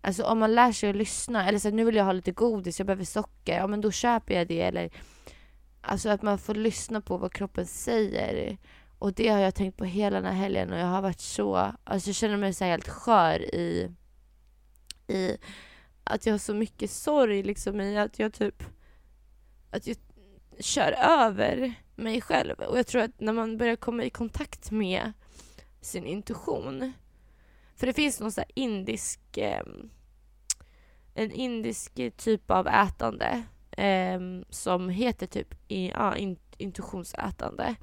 Alltså om man lär sig att lyssna, eller så här, nu vill jag ha lite godis, jag behöver socker, ja men då köper jag det eller Alltså att man får lyssna på vad kroppen säger. Och det har jag tänkt på hela den här helgen och jag har varit så... Alltså jag känner mig så helt skör i... I att jag har så mycket sorg liksom i att jag typ... Att jag kör över mig själv. Och jag tror att när man börjar komma i kontakt med sin intuition. För det finns någon så indisk... Eh, en indisk typ av ätande eh, som heter typ i, ja, in, intuitionsätande.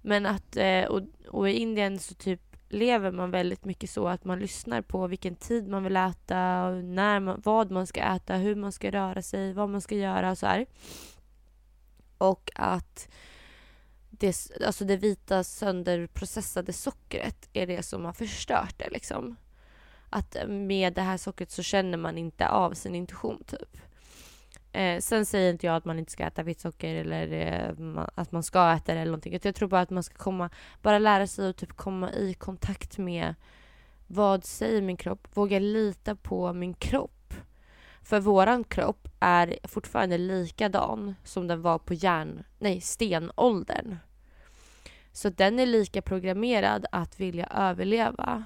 Men att, eh, och, och i Indien så typ lever man väldigt mycket så att man lyssnar på vilken tid man vill äta, när man, vad man ska äta, hur man ska röra sig, vad man ska göra och så här. Och att det, alltså det vita sönderprocessade sockret är det som har förstört det liksom. Att eh, med det här sockret så känner man inte av sin intuition typ. Eh, sen säger inte jag att man inte ska äta vitt socker eller eh, att man ska äta det eller någonting. Jag tror bara att man ska komma, bara lära sig att typ komma i kontakt med vad säger min kropp? Våga lita på min kropp. För våran kropp är fortfarande likadan som den var på järn, nej, stenåldern. Så den är lika programmerad att vilja överleva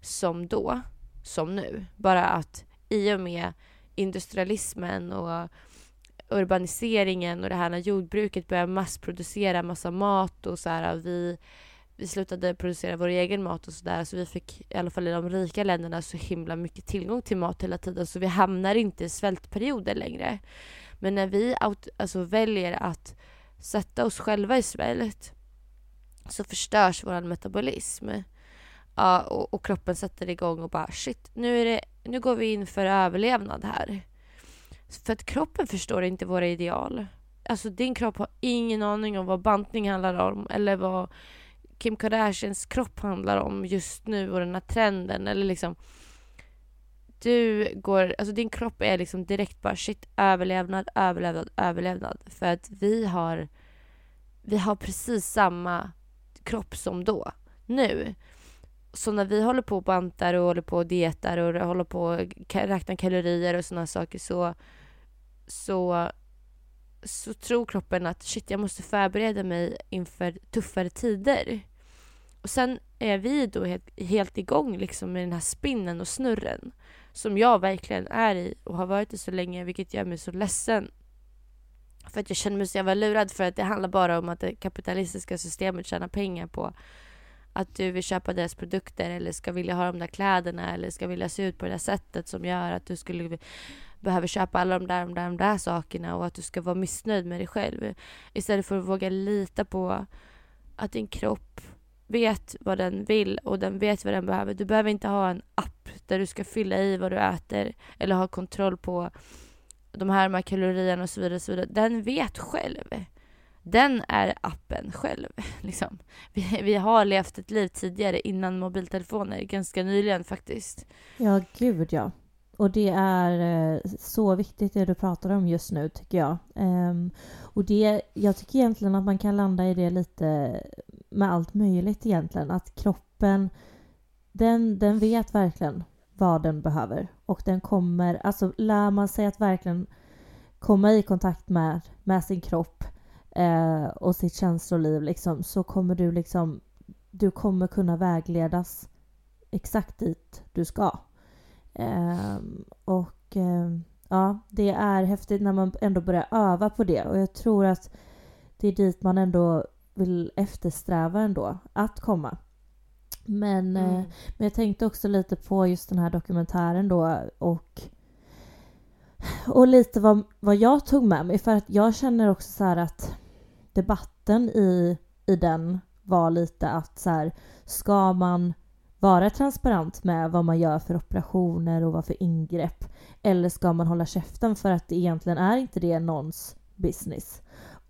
som då, som nu. Bara att i och med industrialismen och urbaniseringen och det här när jordbruket började massproducera massa mat och så här, vi, vi slutade producera vår egen mat och sådär så vi fick i alla fall i de rika länderna så himla mycket tillgång till mat hela tiden så vi hamnar inte i svältperioder längre. Men när vi alltså väljer att sätta oss själva i svält så förstörs vår metabolism. Ja, och, och, kroppen sätter igång och bara shit, nu, är det, nu går vi in för överlevnad här. För att kroppen förstår inte våra ideal. Alltså din kropp har ingen aning om vad bantning handlar om eller vad Kim Kardashians kropp handlar om just nu och den här trenden eller liksom du går, alltså din kropp är liksom direkt bara shit, överlevnad, överlevnad, överlevnad. För att vi har, vi har precis samma kropp som då, nu. Så när vi håller på och bantar och håller på och dietar och håller på och räknar kalorier och sådana saker så, så, så tror kroppen att shit, jag måste förbereda mig inför tuffare tider. Och sen är vi då helt, helt igång liksom med den här spinnen och snurren som jag verkligen är i och har varit i så länge, vilket gör mig så ledsen. För att jag känner mig så jävla lurad för att det handlar bara om att det kapitalistiska systemet tjänar pengar på att du vill köpa deras produkter eller ska vilja ha de där kläderna eller ska vilja se ut på det där sättet som gör att du skulle behöva köpa alla de där, de där, de där sakerna och att du ska vara missnöjd med dig själv. Istället för att våga lita på att din kropp vet vad den vill och den vet vad den behöver. Du behöver inte ha en app där du ska fylla i vad du äter eller ha kontroll på de här, de här kalorierna och så vidare, och så vidare. Den vet själv. Den är appen själv. Liksom. Vi, vi har levt ett liv tidigare innan mobiltelefoner, ganska nyligen faktiskt. Ja, gud ja. Och det är eh, så viktigt det du pratar om just nu tycker jag. Um, och det, jag tycker egentligen att man kan landa i det lite med allt möjligt egentligen. Att kroppen, den, den vet verkligen vad den behöver. Och den kommer, alltså lär man sig att verkligen komma i kontakt med, med sin kropp eh, och sitt känsloliv liksom, så kommer du liksom, du kommer kunna vägledas exakt dit du ska. Eh, och eh, ja, det är häftigt när man ändå börjar öva på det och jag tror att det är dit man ändå vill eftersträva ändå att komma. Men, eh, mm. men jag tänkte också lite på just den här dokumentären då och och lite vad, vad jag tog med mig för att jag känner också så att debatten i, i den var lite att så här, ska man vara transparent med vad man gör för operationer och vad för ingrepp eller ska man hålla käften för att det egentligen är inte det någons business.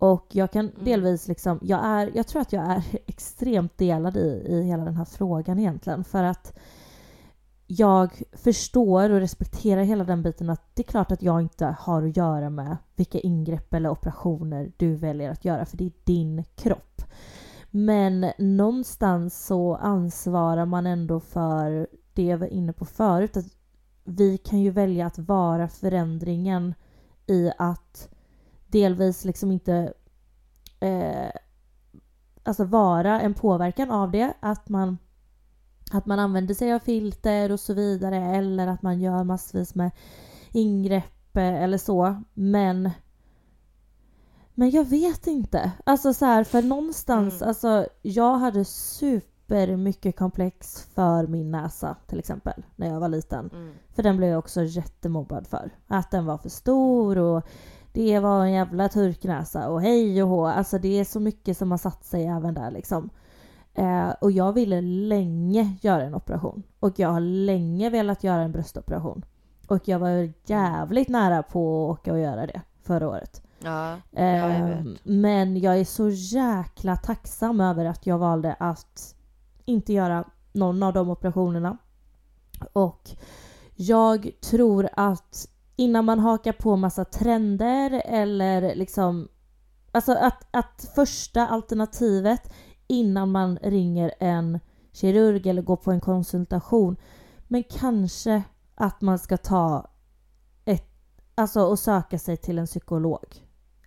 Och jag kan mm. delvis liksom, jag, är, jag tror att jag är extremt delad i, i hela den här frågan egentligen för att jag förstår och respekterar hela den biten att det är klart att jag inte har att göra med vilka ingrepp eller operationer du väljer att göra för det är din kropp. Men någonstans så ansvarar man ändå för det jag var inne på förut att vi kan ju välja att vara förändringen i att delvis liksom inte eh, alltså vara en påverkan av det. Att man att man använder sig av filter och så vidare eller att man gör massvis med ingrepp eller så. Men men jag vet inte. Alltså så här, för någonstans, mm. alltså jag hade super mycket komplex för min näsa till exempel när jag var liten. Mm. För den blev jag också jättemobbad för. Att den var för stor och det var en jävla turknäsa och hej och hå. Alltså det är så mycket som har satt sig även där liksom. Eh, och jag ville länge göra en operation. Och jag har länge velat göra en bröstoperation. Och jag var jävligt nära på att åka och göra det förra året. Ja, eh, jag vet. Men jag är så jäkla tacksam över att jag valde att inte göra någon av de operationerna. Och jag tror att innan man hakar på massa trender eller liksom Alltså att, att första alternativet innan man ringer en kirurg eller går på en konsultation. Men kanske att man ska ta ett, alltså och söka sig till en psykolog.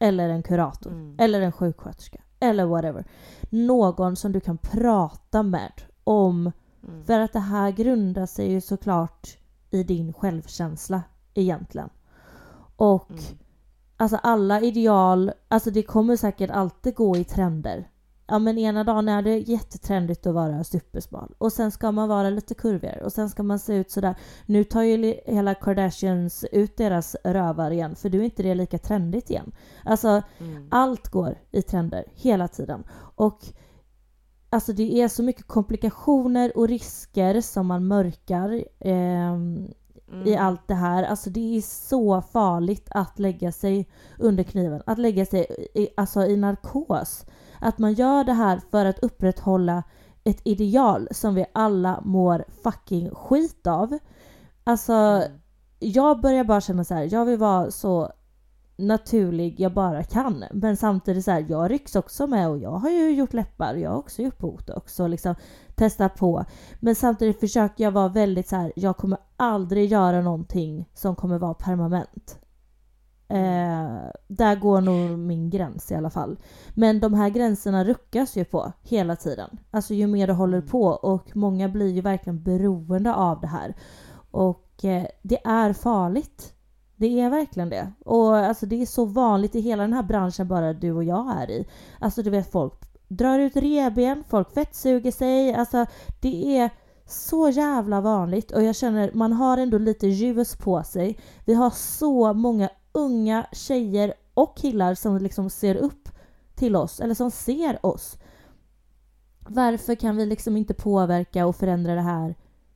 Eller en kurator. Mm. Eller en sjuksköterska. Eller whatever. Någon som du kan prata med om. Mm. För att det här grundar sig ju såklart i din självkänsla egentligen. Och mm. alltså alla ideal, alltså det kommer säkert alltid gå i trender ja men ena dagen är det jättetrendigt att vara supersmal och sen ska man vara lite kurvigare och sen ska man se ut sådär. Nu tar ju hela Kardashians ut deras rövar igen för du är inte det lika trendigt igen. Alltså mm. allt går i trender hela tiden och alltså det är så mycket komplikationer och risker som man mörkar eh, Mm. i allt det här. Alltså det är så farligt att lägga sig under kniven. Att lägga sig i, alltså i narkos. Att man gör det här för att upprätthålla ett ideal som vi alla mår fucking skit av. Alltså, mm. jag börjar bara känna så här, jag vill vara så naturlig jag bara kan. Men samtidigt så här, jag rycks också med och jag har ju gjort läppar, jag har också gjort botox och liksom testat på. Men samtidigt försöker jag vara väldigt så här, jag kommer aldrig göra någonting som kommer vara permanent. Eh, där går nog min gräns i alla fall. Men de här gränserna ruckas ju på hela tiden. Alltså ju mer du håller mm. på och många blir ju verkligen beroende av det här. Och eh, det är farligt. Det är verkligen det. Och alltså det är så vanligt i hela den här branschen bara du och jag är i. Alltså du vet folk drar ut reben, folk fettsuger sig. Alltså det är så jävla vanligt och jag känner man har ändå lite ljus på sig. Vi har så många unga tjejer och killar som liksom ser upp till oss eller som ser oss. Varför kan vi liksom inte påverka och förändra det här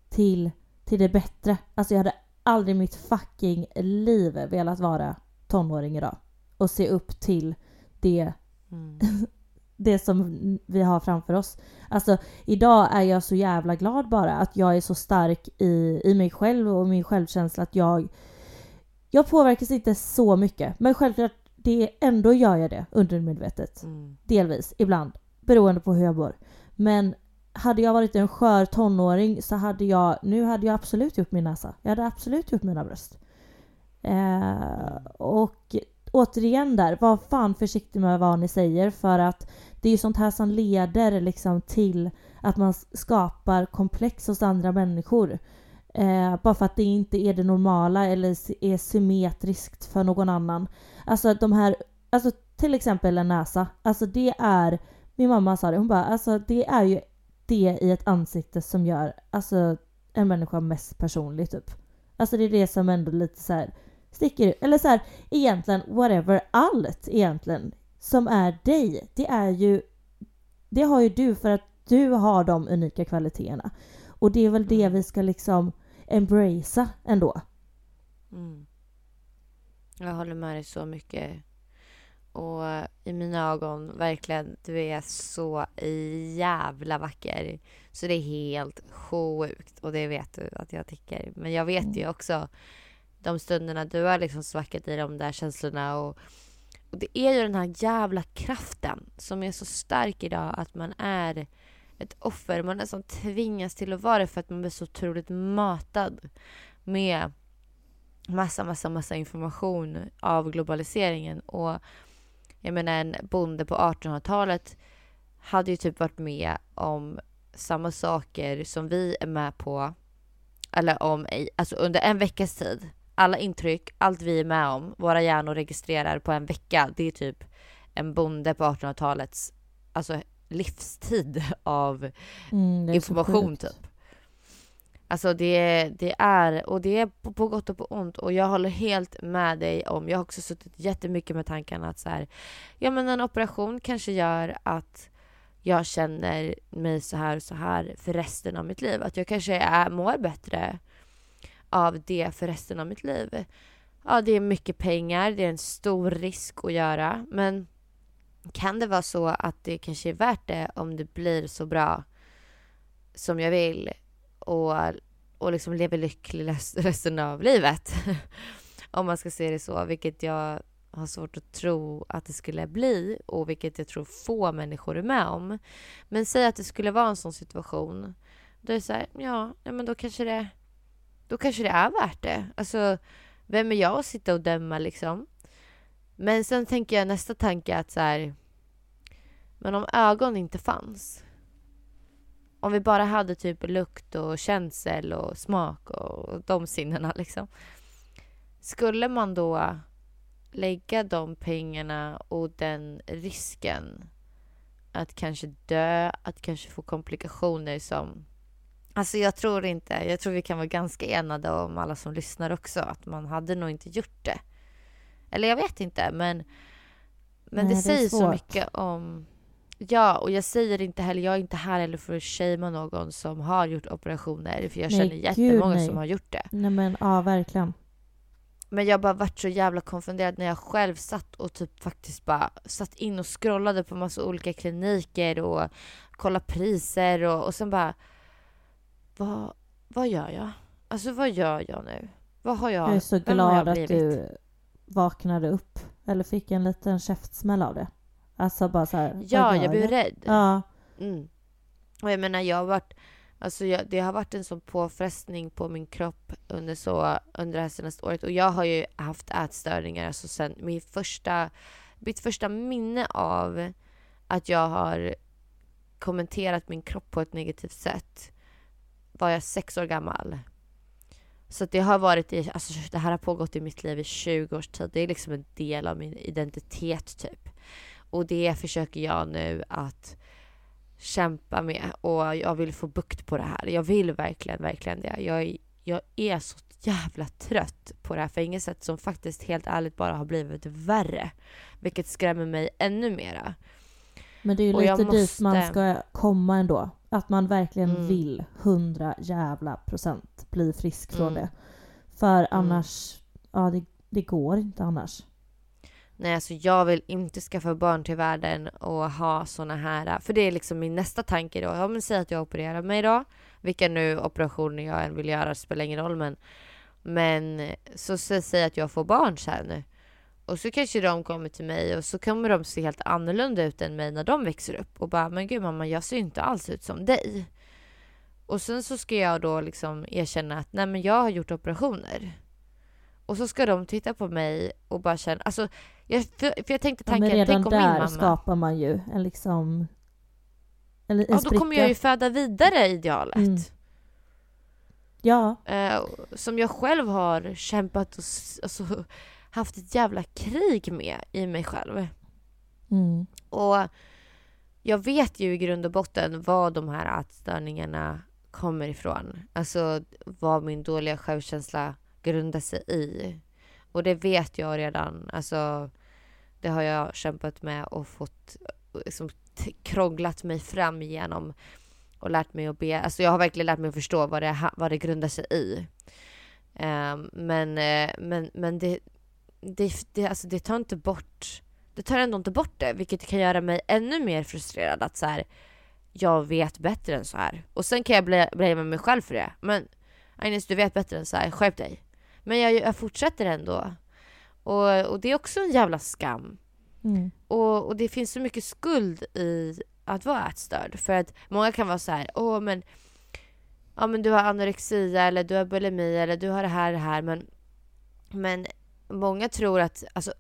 till, till det bättre? Alltså jag hade aldrig mitt fucking liv velat vara tonåring idag och se upp till det mm. det som vi har framför oss. Alltså idag är jag så jävla glad bara att jag är så stark i, i mig själv och min självkänsla att jag jag påverkas inte så mycket men självklart det ändå gör jag det undermedvetet. Mm. Delvis, ibland. Beroende på hur jag mår. Men hade jag varit en skör tonåring så hade jag, nu hade jag absolut gjort min näsa. Jag hade absolut gjort mina bröst. Eh, och återigen där, var fan försiktig med vad ni säger för att det är ju sånt här som leder liksom till att man skapar komplex hos andra människor. Eh, bara för att det inte är det normala eller är symmetriskt för någon annan. Alltså de här, alltså till exempel en näsa. Alltså det är, min mamma sa det, hon bara alltså det är ju det i ett ansikte som gör alltså en människa mest personlig typ. Alltså det är det som ändå lite så här sticker ut. Eller så här, egentligen whatever, allt egentligen som är dig, det är ju det har ju du för att du har de unika kvaliteterna. Och det är väl det mm. vi ska liksom embracea ändå. Mm. Jag håller med dig så mycket. Och i mina ögon, verkligen, du är så jävla vacker. Så det är helt sjukt. Och det vet du att jag tycker. Men jag vet ju mm. också de stunderna du har liksom svackat i de där känslorna. Och, och det är ju den här jävla kraften som är så stark idag att man är ett offer. Man nästan tvingas till att vara det för att man blir så otroligt matad med massa, massa, massa information av globaliseringen. Och jag menar en bonde på 1800-talet hade ju typ varit med om samma saker som vi är med på. Eller om, alltså under en veckas tid. Alla intryck, allt vi är med om, våra hjärnor registrerar på en vecka. Det är typ en bonde på 1800-talets alltså livstid av mm, information typ. Alltså det, det är, och det är på, på, gott och på ont. Och jag håller helt med dig om, jag har också suttit jättemycket med tankarna att så här, ja men en operation kanske gör att jag känner mig så här och så här för resten av mitt liv. Att jag kanske är, mår bättre av det för resten av mitt liv. Ja, det är mycket pengar, det är en stor risk att göra, men kan det vara så att det kanske är värt det om det blir så bra som jag vill och, och liksom lever lycklig resten av livet. om man ska se det så, vilket jag har svårt att tro att det skulle bli och vilket jag tror få människor är med om. Men säg att det skulle vara en sån situation. Då är det så här, ja, men då kanske det, då kanske det är värt det. Alltså, vem är jag att sitta och döma liksom? Men sen tänker jag nästa tanke att så här, Men om ögon inte fanns. Om vi bara hade typ lukt och känsel och smak och de sinnena liksom. Skulle man då lägga de pengarna och den risken att kanske dö, att kanske få komplikationer som... Alltså jag tror inte, jag tror vi kan vara ganska enade om alla som lyssnar också, att man hade nog inte gjort det. Eller jag vet inte, men, men Nej, det, det säger så mycket om... Ja, och jag säger inte heller, jag är inte här heller för att shamea någon som har gjort operationer, för jag nej, känner jättemånga gud, som har gjort det. Nej men ja, verkligen. Men jag bara varit så jävla konfunderad när jag själv satt och typ faktiskt bara satt in och scrollade på massa olika kliniker och kollade priser och, och sen bara... Vad, vad gör jag? Alltså vad gör jag nu? Vad har jag Jag är så glad att du vaknade upp eller fick en liten käftsmäll av det. Alltså bara så här, Ja, jag blev rädd. Ja. Mm. Och jag menar, jag har varit... Alltså jag, det har varit en sån påfrestning på min kropp under, så, under det här senaste året. Och jag har ju haft ätstörningar alltså sen min första, mitt första minne av att jag har kommenterat min kropp på ett negativt sätt var jag sex år gammal. Så det har varit i, alltså det här har pågått i mitt liv i 20 års tid. Det är liksom en del av min identitet typ. Och det försöker jag nu att kämpa med och jag vill få bukt på det här. Jag vill verkligen, verkligen det. Jag, jag är så jävla trött på det här sätt som faktiskt helt ärligt bara har blivit värre. Vilket skrämmer mig ännu mera. Men det är ju Och lite dit måste- man ska komma ändå. Att man verkligen Mm. vill 100 jävla procent bli frisk från Mm. det. För annars, ja det, det går inte annars. Nej, alltså jag vill inte skaffa barn till världen och ha såna här... För det är liksom min nästa tanke då. Ja, men säg att jag opererar mig då. Vilka nu operationer jag än vill göra spelar ingen roll. Men, men så säg att jag får barn sen. Och så kanske de kommer till mig och så kommer de se helt annorlunda ut än mig när de växer upp. Och bara, men gud mamma, jag ser inte alls ut som dig. Och sen så ska jag då liksom erkänna att nej men jag har gjort operationer. Och så ska de titta på mig och bara känna, alltså jag, för, för jag tänkte Ja, men tanken, redan tänk om min där mamma... skapar man ju en liksom... En, en Ja, då spricka. kommer jag ju föda vidare idealet. Mm. Ja, Eh, som jag själv har kämpat och alltså, haft ett jävla krig med i mig själv. mm. Och jag vet ju i grund och botten vad de här ätstörningarna kommer ifrån. Alltså vad min dåliga självkänsla grundar sig i. Och det vet jag redan. Alltså, det har jag kämpat med och fått liksom, krånglat mig fram igenom och lärt mig att be. Alltså jag har verkligen lärt mig att förstå vad det, vad det grundar sig i. Um, men eh, men, men det, det, det, alltså det tar inte bort det tar ändå inte bort det, vilket kan göra mig ännu mer frustrerad att så här, jag vet bättre än så här. Och sen kan jag blamea bli med mig själv för det. Men Agnes, du vet bättre än så här, skärp dig. Men jag, jag fortsätter ändå. Och, och det är också en jävla skam. Mm. Och, och det finns så mycket skuld i att vara ätstörd. För att många kan vara så här, åh men, ja, men du har anorexia eller du har bulimi eller du har det här det här. Men, men många tror att, alltså,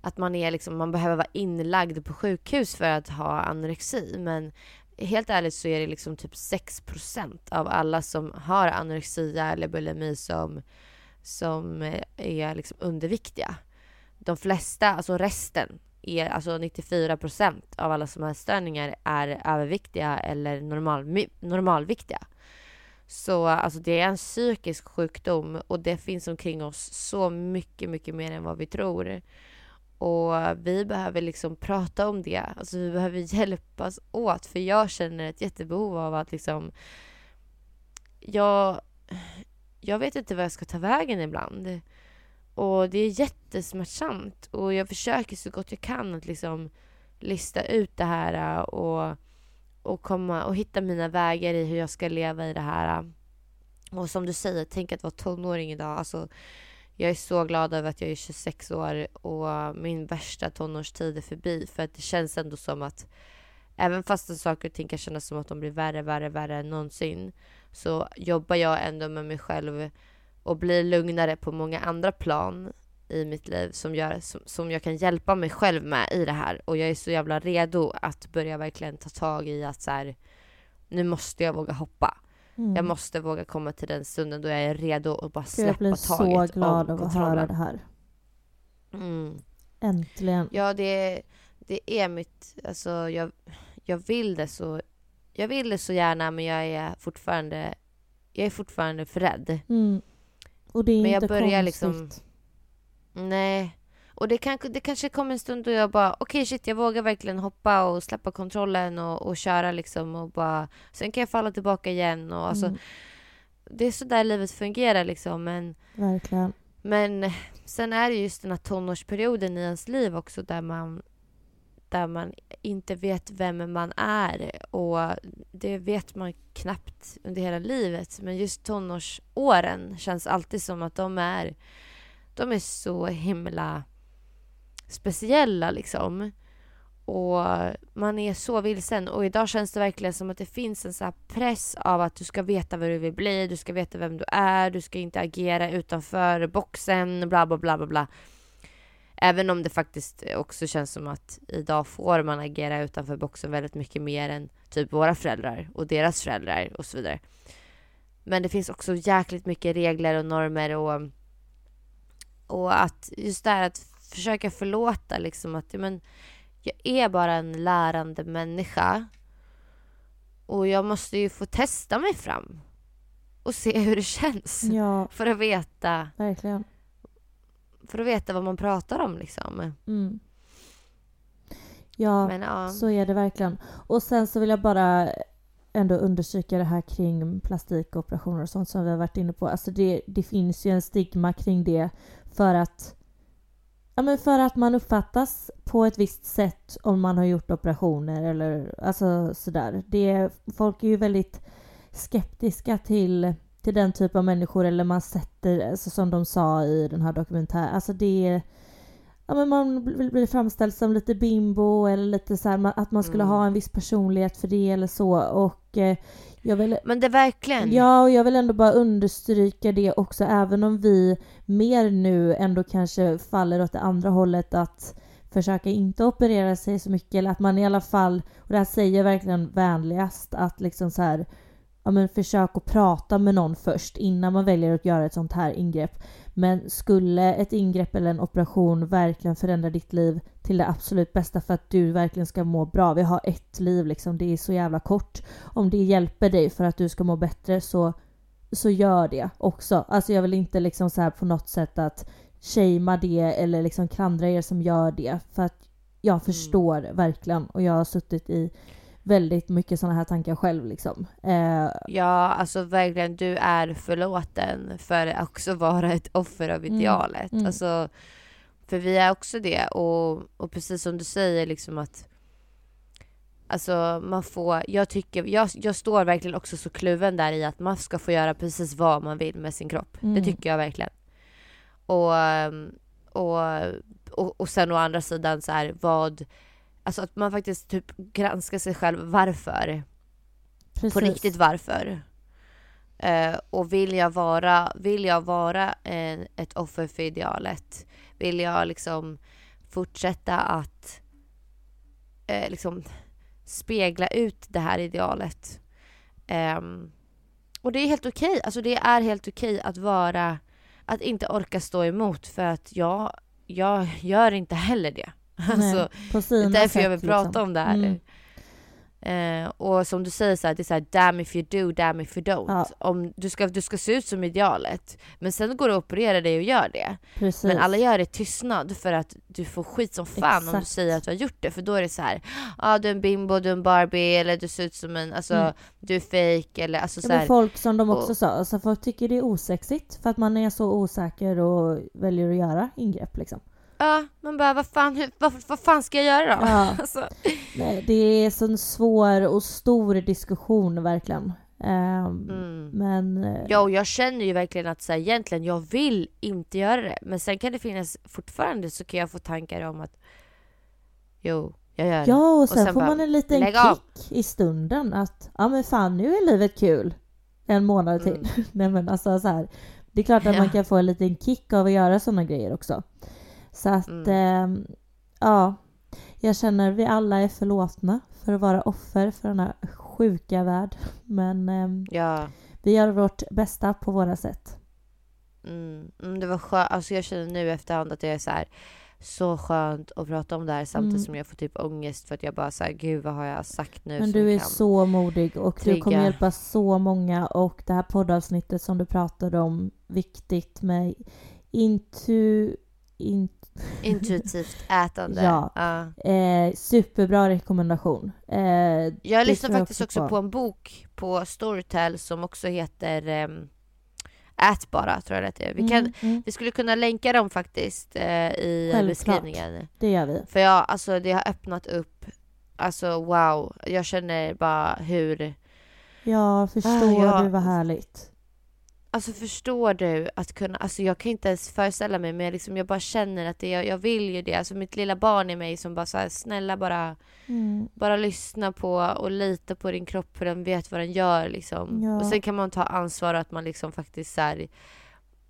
att man, är liksom, man behöver vara inlagd på sjukhus för att ha anorexi. Men helt ärligt så är det liksom typ 6 av alla som har anorexia eller bulimi som, som eh, är liksom underviktiga. De flesta, alltså resten, är, alltså 94% av alla som har störningar är överviktiga eller normal, normalviktiga. Så alltså det är en psykisk sjukdom och det finns omkring oss så mycket, mycket mer än vad vi tror. Och vi behöver liksom prata om det. Alltså vi behöver hjälpas åt för jag känner ett jättebehov av att liksom jag, jag vet inte vad jag ska ta vägen ibland. Och det är jättesmärtsamt och jag försöker så gott jag kan att liksom lista ut det här äh, och, och komma och hitta mina vägar i hur jag ska leva i det här. Äh. Och som du säger, tänk att vara tonåring idag. Alltså, jag är så glad över att jag är 26 år och min värsta tonårstid är förbi. För att det känns ändå som att även fast saker och ting kan kännas som att de blir värre, värre, värre än någonsin så jobbar jag ändå med mig själv och blir lugnare på många andra plan i mitt liv som, gör, som, som jag kan hjälpa mig själv med i det här. Och jag är så jävla redo att börja verkligen ta tag i att så här, nu måste jag våga hoppa. Mm. Jag måste våga komma till den stunden då jag är redo och bara släppa jag blir taget så glad om av att kontrollen. höra det här. Mm. Äntligen. Ja, det, det är mitt... Alltså, jag, jag vill det så... Jag vill det så gärna, men jag är fortfarande... Jag är fortfarande för rädd. Mm. Och det är Men jag inte börjar konstigt. liksom- Nej. Och det, kan, det kanske kommer en stund då jag bara, okej shit, jag vågar verkligen hoppa och släppa kontrollen och, och köra liksom och bara... Sen kan jag falla tillbaka igen och alltså... Mm, Det är så där livet fungerar liksom, men... verkligen. Men sen är det just den här tonårsperioden i ens liv också där man, där man inte vet vem man är. Och det vet man knappt under hela livet. Men just tonårsåren känns alltid som att de är, de är så himla speciella liksom. Och man är så vilsen. Och idag känns det verkligen som att det finns en så här press av att du ska veta vad du vill bli, du ska veta vem du är, du ska inte agera utanför boxen, bla bla bla bla bla. Även om det faktiskt också känns som att idag får man agera utanför boxen väldigt mycket mer än typ våra föräldrar och deras föräldrar och så vidare. Men det finns också jäkligt mycket regler och normer och, och att just det här att försöka förlåta liksom att men, jag är bara en lärande människa. Och jag måste ju få testa mig fram och se hur det känns. Ja, För att veta, verkligen. För att veta vad man pratar om liksom. Mm. Ja, Men ja. så är det verkligen. Och sen så vill jag bara ändå understryka det här kring plastikoperationer och sånt som vi har varit inne på. Alltså det, det finns ju en stigma kring det för att Ja men för att man uppfattas på ett visst sätt om man har gjort operationer eller alltså sådär. Det, folk är ju väldigt skeptiska till, till den typ av människor eller man sätter, alltså som de sa i den här dokumentären, alltså det Ja men man blir framställd som lite bimbo eller lite så här, att man skulle Mm. ha en viss personlighet för det eller så och eh, jag vill Men det verkligen. Ja, och jag vill ändå bara understryka det också, även om vi mer nu ändå kanske faller åt det andra hållet att försöka inte operera sig så mycket, eller att man i alla fall, och det här säger jag verkligen vänligast, att liksom så här, ja men försök att prata med någon först innan man väljer att göra ett sånt här ingrepp. Men skulle ett ingrepp eller en operation verkligen förändra ditt liv till det absolut bästa för att du verkligen ska må bra. Vi har ett liv liksom, det är så jävla kort. Om det hjälper dig för att du ska må bättre så, så gör det också. Alltså jag vill inte liksom så här på något sätt att shamea det eller liksom klandra er som gör det. För att jag förstår verkligen och jag har suttit i väldigt mycket sådana här tankar själv liksom. Eh, Ja, alltså verkligen, du är förlåten för att också vara ett offer av Mm, idealet. mm. Alltså, för vi är också det. Och, och precis som du säger, liksom att Alltså man får, jag tycker, jag, jag står verkligen också så kluven där i att man ska få göra precis vad man vill med sin kropp. Det Mm. tycker jag verkligen. Och, och, och, och sen å andra sidan så här vad, alltså att man faktiskt typ granskar sig själv varför precis. på riktigt varför. Eh, och vill jag vara, vill jag vara en, ett offer för idealet? Vill jag liksom fortsätta att eh, liksom spegla ut det här idealet? Ehm, och det är helt okej, alltså det är helt okej att vara, att inte orka stå emot för att jag, jag gör inte heller det. Alltså, det är därför jag vill prata liksom. om det här. Mm. Eh, och som du säger, så här, det är så här, damn if you do, damn if you don't. Ja. Om du, ska, du ska se ut som idealet, men sen går du och opererar dig och gör det. Precis. Men alla gör det i tystnad för att du får skit som fan om du Exakt. säger att du har gjort det. För då är det så här, ja ah, du är en bimbo, du är en Barbie, eller du ser ut som en, alltså Mm. du är fake eller alltså så här, folk som de också och- sa, alltså folk tycker det är osexigt för att man är så osäker och väljer att göra ingrepp liksom. Ja, man bara vad fan, vad, vad fan ska jag göra då? Ja. alltså, Nej, det är så en svår och stor diskussion verkligen. Ehm, mm. Men eh, Ja, och jag känner ju verkligen att så här, egentligen, jag vill inte göra det. Men sen kan det finnas, fortfarande så kan jag få tankar om att jo, jag gör det. ja, och sen, sen får bara, man en liten lägg av. kick i stunden att ja men fan nu är livet kul. En månad till. Mm. Nej men alltså så här. Det är klart att man Ja. kan få en liten kick av att göra sådana grejer också. Så att Mm. ehm, ja, jag känner vi alla är förlåtna för att vara offer för den här sjuka värld. Men ehm, Ja, vi gör vårt bästa på våra sätt. mm, mm, det var skönt. Alltså jag känner nu efterhand att det är så här så skönt att prata om det här samtidigt Mm. som jag får typ ångest för att jag bara säger gud vad har jag sagt nu Men du är så modig och du kommer trigga. hjälpa så många och det här poddavsnittet som du pratade om, viktigt med intu... In, intuitivt ätande. Ja. Ja. eh, superbra rekommendation. Eh, Jag lyssnar faktiskt också på. på en bok på Storytel som också heter um, Ät bara, tror jag det heter. Vi, kan, Mm, mm, vi skulle kunna länka dem faktiskt eh, i Självklart. beskrivningen. det gör vi. För jag, alltså det har öppnat upp, alltså wow. Jag känner bara hur, Ja, förstår Ah, ja. du vad härligt? Alltså förstår du att kunna, alltså jag kan inte ens föreställa mig men liksom jag bara känner att det, jag, jag vill ju det. Alltså mitt lilla barn i mig som bara så här, snälla bara, Mm. bara lyssna på och lita på din kropp för den vet vad den gör liksom. Ja. Och sen kan man ta ansvar att man liksom faktiskt så här,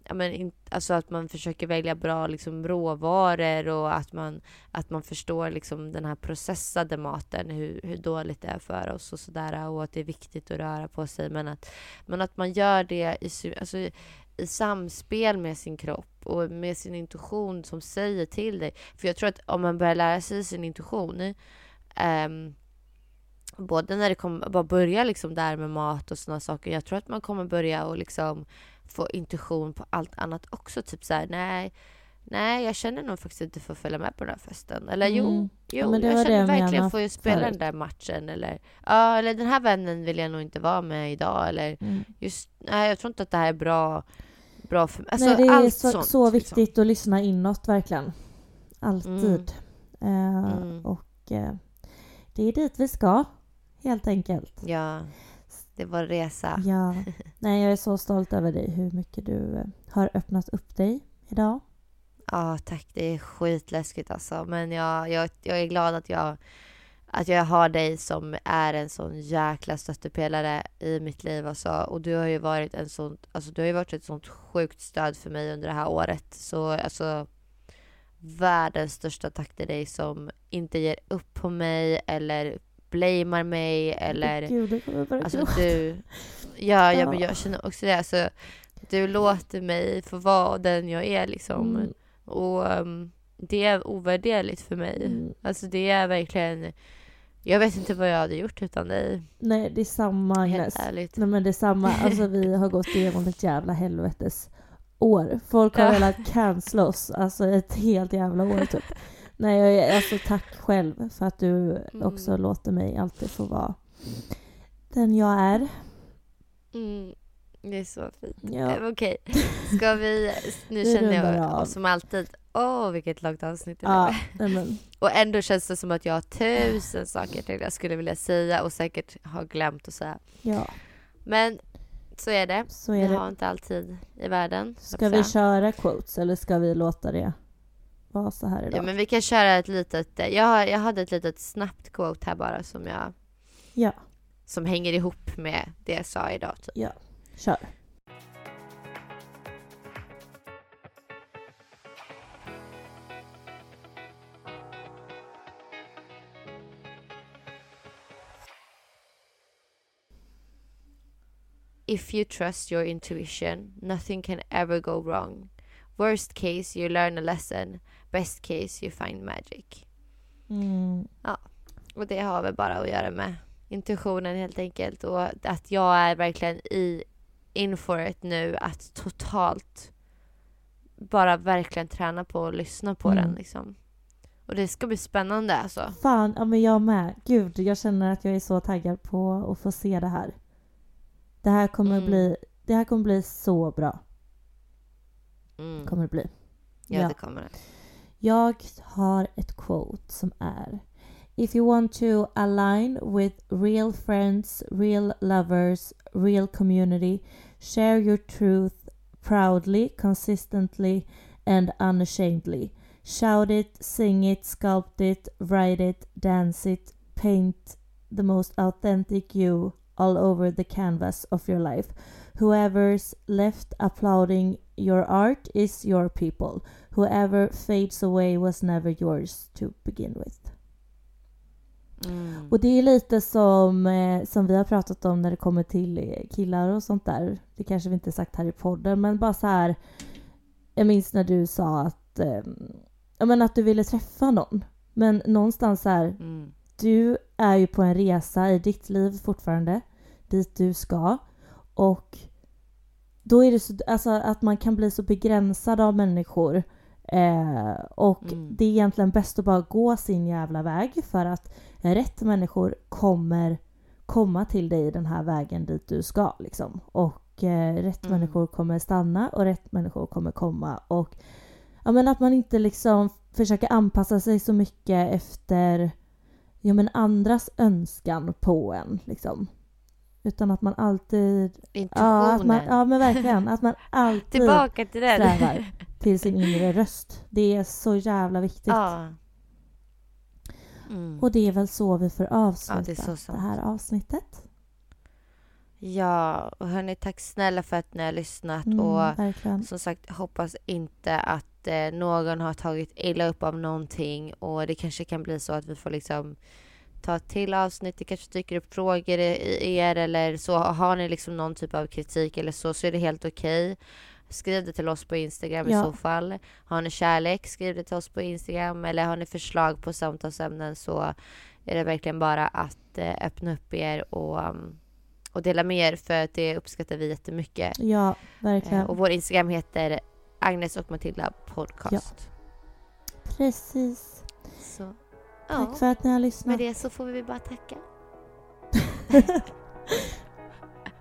ja, men in, alltså att man försöker välja bra liksom, råvaror och att man, att man förstår liksom, den här processade maten, hur, hur dåligt det är för oss och sådär och att det är viktigt att röra på sig men att, men att man gör det i, alltså, i samspel med sin kropp och med sin intuition som säger till dig. För jag tror att om man börjar lära sig sin intuition um, både när det kommer, bara börja liksom där med mat och sådana saker. Jag tror att man kommer börja och liksom få intuition på allt annat också. Typ så här, nej, nej, jag känner nog faktiskt inte för att följa med på den här festen. Eller jo, Mm. jo, Ja, men det jag känner jag verkligen för att spela förut. den där matchen. Eller, ja, eller den här vännen vill jag nog inte vara med idag. Eller Mm. just, nej, jag tror inte att det här är bra, bra för mig. Alltså, Nej, det är så, sånt, så liksom. viktigt att lyssna inåt verkligen. Alltid. Mm. Och eh, det är dit vi ska, helt enkelt. Ja, det var resa. Ja. Nej, jag är så stolt över dig, hur mycket du eh, har öppnat upp dig idag. Ja, tack. Det är skitläskigt alltså. Men jag, jag, jag är glad att jag, att jag har dig som är en sån jäkla stöttepelare i mitt liv. Alltså. Och du har ju varit en sån, alltså, du har ju varit ett sånt sjukt stöd för mig under det här året. Så alltså, världens största tack till dig som inte ger upp på mig eller blamear mig eller... Gud, Alltså du... Ja, ja, men Ja. jag känner också det. Alltså, du låter mig få vara den jag är liksom. Mm. Och um, det är ovärderligt för mig. Mm. Alltså det är verkligen... Jag vet inte vad jag hade gjort utan dig. Nej, det är samma Agnes. Helt ärligt. Nej men det är samma, alltså vi har gått igenom ett jävla helvetes år. Folk har Ja. velat cancella oss, alltså ett helt jävla år typ. Nej, jag alltså tack själv för att du Mm. också låter mig alltid få vara den jag är. Mm, det är så fint. Ja. Eh, Okej, ska vi... Nu Vi känner jag av. som alltid... Åh, vilket långt avsnitt det Ja, men, Och ändå känns det som att jag har tusen saker till jag skulle vilja säga och säkert har glömt att säga. ja, Men så är det. så Vi är har det. inte alltid i världen. Ska vi köra quotes eller ska vi låta det vara så här idag? Ja, men vi kan köra ett litet... Jag, har- jag hade ett litet snabbt quote här bara som jag... Ja, Som hänger ihop med det jag sa idag. Typ. ja, kör. If you trust your intuition, nothing can ever go wrong. Worst case, you learn a lesson. Best case, you find magic. Mm. Och det har väl bara att göra med intuitionen helt enkelt. Och att jag är verkligen i in for it nu. Att totalt bara verkligen träna på att lyssna på Mm. den liksom. Och det ska bli spännande alltså. Fan, ja men jag med. Gud, jag känner att jag är så taggad på att få se det här. Det här kommer Mm. bli, det här kommer bli så bra. Mm. Kommer det bli. Ja, Ja. det kommer det. Jag har ett quote som är If you want to align with real friends, real lovers, real community, share your truth proudly, consistently and unashamedly. Shout it, sing it, sculpt it, write it, dance it, paint the most authentic you all over the canvas of your life. Whoever's left applauding your art is your people. Whoever fades away was never yours to begin with. Mm. Och det är lite som, eh, som vi har pratat om när det kommer till eh, killar och sånt där. Det kanske vi inte sagt här i podden, men bara så här. Jag minns när du sa att, eh, ja, men att du ville träffa någon. Men någonstans så här, Mm. du är ju på en resa i ditt liv fortfarande, dit du ska. Och då är det så, alltså att man kan bli så begränsad av människor. Eh, och Mm. det är egentligen bäst att bara gå sin jävla väg för att rätt människor kommer komma till dig den här vägen dit du ska. Liksom. Och eh, rätt Mm. människor kommer stanna och rätt människor kommer komma. Och ja, men att man inte liksom försöker anpassa sig så mycket efter ja, men andras önskan på en. Liksom. Utan att man alltid... Intuitionen. Ja, att man, ja men verkligen. Att man alltid Tillbaka till den. strävar till sin inre röst. Det är så jävla viktigt. ja. Mm. Och det är väl så vi får avsluta Ja, det det här avsnittet. Ja, och hörni, tack snälla för att ni har lyssnat. Mm, och verkligen. som sagt, hoppas inte att eh, någon har tagit illa upp av någonting. Och det kanske kan bli så att vi får liksom ta till avsnitt. Det kanske dyker upp frågor i er eller så. Har ni liksom någon typ av kritik eller så, så är det helt okej. Skriv det till oss på Instagram i Ja. så fall. Har ni kärlek, skriv det till oss på Instagram. Eller har ni förslag på samtalsämnen så är det verkligen bara att eh, öppna upp er och, um, och dela med er för att det uppskattar vi jättemycket. Ja, verkligen. Eh, och vår Instagram heter Agnes och Matilda podcast. Precis. Så, Tack ja, för att ni har med lyssnat. det så får vi bara tacka.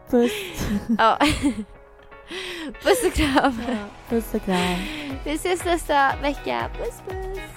Puss. Ja. Puss och kram. Puss och kram. Vi ses nästa vecka. Puss puss.